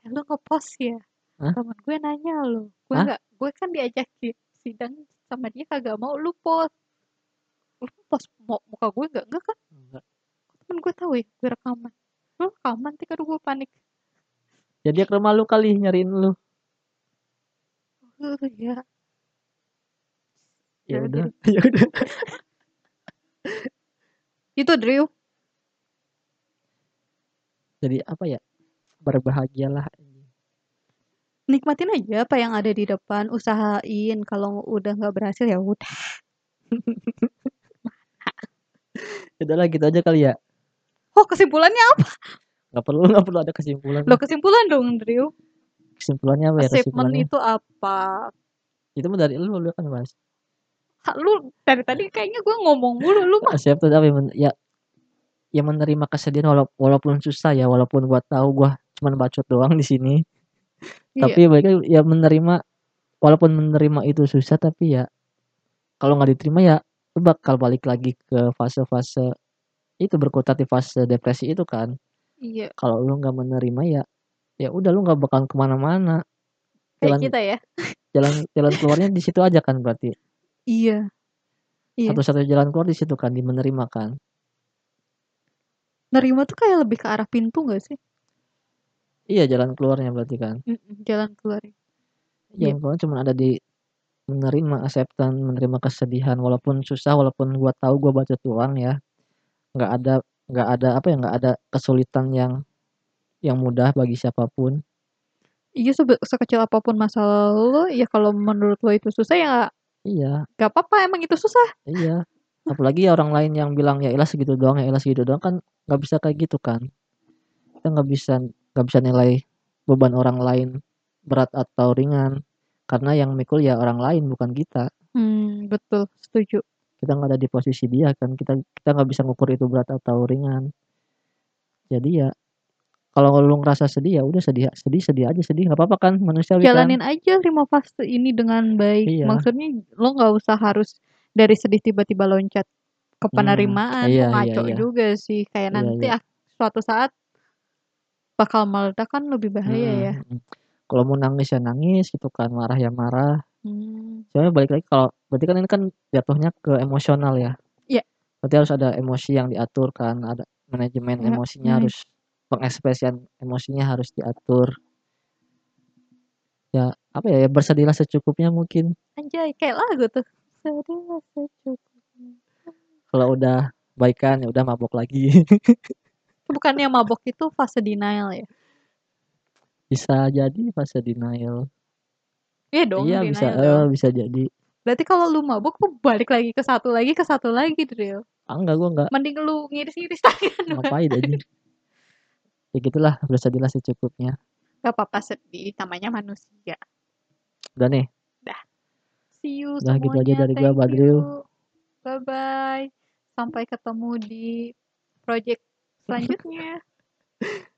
[SPEAKER 2] Eh, lu nge-post ya?
[SPEAKER 1] Hah?
[SPEAKER 2] Temen gue nanya loh, gue nggak gue kan diajakin sidang sama dia kagak mau, lu post. Lu post muka gue nggak? Nggak kan?
[SPEAKER 1] Enggak.
[SPEAKER 2] Temen gue tahu ya, gue rekaman. Lu rekaman, aduh gue panik.
[SPEAKER 1] Ya dia ke rumah lu kali nyariin lu.
[SPEAKER 2] Oh ya.
[SPEAKER 1] Ya
[SPEAKER 2] Ya
[SPEAKER 1] udah, *laughs* ya udah.
[SPEAKER 2] Itu Drew.
[SPEAKER 1] Jadi apa ya? Berbahagialah.
[SPEAKER 2] Nikmatin aja apa yang ada di depan, usahain kalau udah nggak berhasil ya udah. *laughs*
[SPEAKER 1] Udahlah gitu aja kali ya?
[SPEAKER 2] Oh, kesimpulannya apa?
[SPEAKER 1] Nggak perlu *laughs* nggak perlu ada kesimpulan lah.
[SPEAKER 2] kesimpulan dong, Drew.
[SPEAKER 1] Kesimpulannya apa ya kesimpulannya?
[SPEAKER 2] itu apa?
[SPEAKER 1] Itu mah dari lu, lu kan Mas.
[SPEAKER 2] Kak, lu dari tadi kayaknya gue ngomong mulu, lu mah. *laughs*
[SPEAKER 1] Apa ya, men ya ya menerima kesedihan wala walaupun susah ya, walaupun gua tahu gua cuman bacot doang di sini.
[SPEAKER 2] Iya.
[SPEAKER 1] Tapi balik lagi ya menerima walaupun menerima itu susah, tapi ya kalau nggak diterima ya lu bakal balik lagi ke fase-fase itu, berkutat di fase depresi itu kan.
[SPEAKER 2] Iya.
[SPEAKER 1] Kalau lu nggak menerima ya, ya udah lu nggak bakalan ke mana-mana.
[SPEAKER 2] Kayak
[SPEAKER 1] Jalan
[SPEAKER 2] kita ya?
[SPEAKER 1] jalan jalan keluarnya di situ aja kan berarti?
[SPEAKER 2] Iya. Iya.
[SPEAKER 1] Satu-satunya jalan keluar di situ kan, di menerima kan?
[SPEAKER 2] Nerima tuh kayak lebih ke arah pintu nggak sih?
[SPEAKER 1] Iya, jalan keluarnya berarti kan?
[SPEAKER 2] Jalan keluarnya. Iya.
[SPEAKER 1] Jalan keluarnya cuman ada di menerima, acceptance, menerima kesedihan walaupun susah, walaupun gua tahu gua bacot doang ya. Nggak ada nggak ada apa ya, nggak ada kesulitan yang yang mudah bagi siapa pun.
[SPEAKER 2] Iya, sebe sekecil apa pun masalah lu, ya kalau menurut lo itu susah ya
[SPEAKER 1] Iya.
[SPEAKER 2] nggak apa-apa, emang itu susah.
[SPEAKER 1] Iya. Apalagi orang lain yang bilang, "Ya elah segitu doang ya elah segitu doang," kan nggak bisa kayak gitu kan. Kita nggak bisa nggak bisa nilai beban orang lain berat atau ringan, karena yang mikul ya orang lain bukan kita.
[SPEAKER 2] Mmm, betul, setuju.
[SPEAKER 1] Kita nggak ada di posisi dia kan, kita kita nggak bisa ngukur itu berat atau ringan. Jadi ya, kalau lu ngerasa sedih, ya udah sedih sedih sedih aja, sedih nggak apa-apa kan, manusiawi kan?
[SPEAKER 2] Jalanin aja 5 fase ini dengan baik.
[SPEAKER 1] Iya.
[SPEAKER 2] Maksudnya lo nggak usah harus dari sedih tiba-tiba loncat ke
[SPEAKER 1] Mmm,
[SPEAKER 2] penerimaan,
[SPEAKER 1] iya
[SPEAKER 2] tuh
[SPEAKER 1] iya
[SPEAKER 2] ngaco
[SPEAKER 1] iya.
[SPEAKER 2] juga sih. Kayak
[SPEAKER 1] Iya
[SPEAKER 2] nanti
[SPEAKER 1] iya.
[SPEAKER 2] suatu saat bakal meledak kan lebih bahaya ya.
[SPEAKER 1] Mhm mhm. Kalau mau nangis ya nangis gitu kan, marah ya marah.
[SPEAKER 2] Mmm.
[SPEAKER 1] Soalnya balik lagi kalau berarti kan ini kan jatuhnya ke emosional ya.
[SPEAKER 2] Iya.
[SPEAKER 1] Berarti harus ada emosi yang diatur kan, ada manajemen
[SPEAKER 2] Iya,
[SPEAKER 1] emosinya
[SPEAKER 2] mhm.
[SPEAKER 1] harus pengekspresian emosinya harus diatur. Ya, apa ya, ya bersedihlah secukupnya mungkin.
[SPEAKER 2] Anjay, kayak lagu tuh. Sedihlah secukupnya.
[SPEAKER 1] Kalau udah baikan, ya udah mabok lagi. *laughs*
[SPEAKER 2] Bukannya mabok itu fase denial ya?
[SPEAKER 1] Bisa jadi fase denial.
[SPEAKER 2] Iya dong,
[SPEAKER 1] Iya bisa
[SPEAKER 2] dong.
[SPEAKER 1] bisa jadi.
[SPEAKER 2] Berarti kalau lu mabok lu balik lagi ke satu lagi ke satu lagi, Drew.
[SPEAKER 1] Ah, enggak, gua enggak.
[SPEAKER 2] Mending lu ngiris-ngiris tangan
[SPEAKER 1] Ngapain anjing. *laughs* Ya gitulah, bersedihlah secukupnya.
[SPEAKER 2] Gak apa-apa sedih, namanya manusia.
[SPEAKER 1] Udah nih?
[SPEAKER 2] Dah. See you
[SPEAKER 1] Udah gitu aja
[SPEAKER 2] semuanya,
[SPEAKER 1] dari gua,
[SPEAKER 2] thank
[SPEAKER 1] Badril.
[SPEAKER 2] you. Bye-bye. Sampai ketemu di project selanjutnya. *laughs*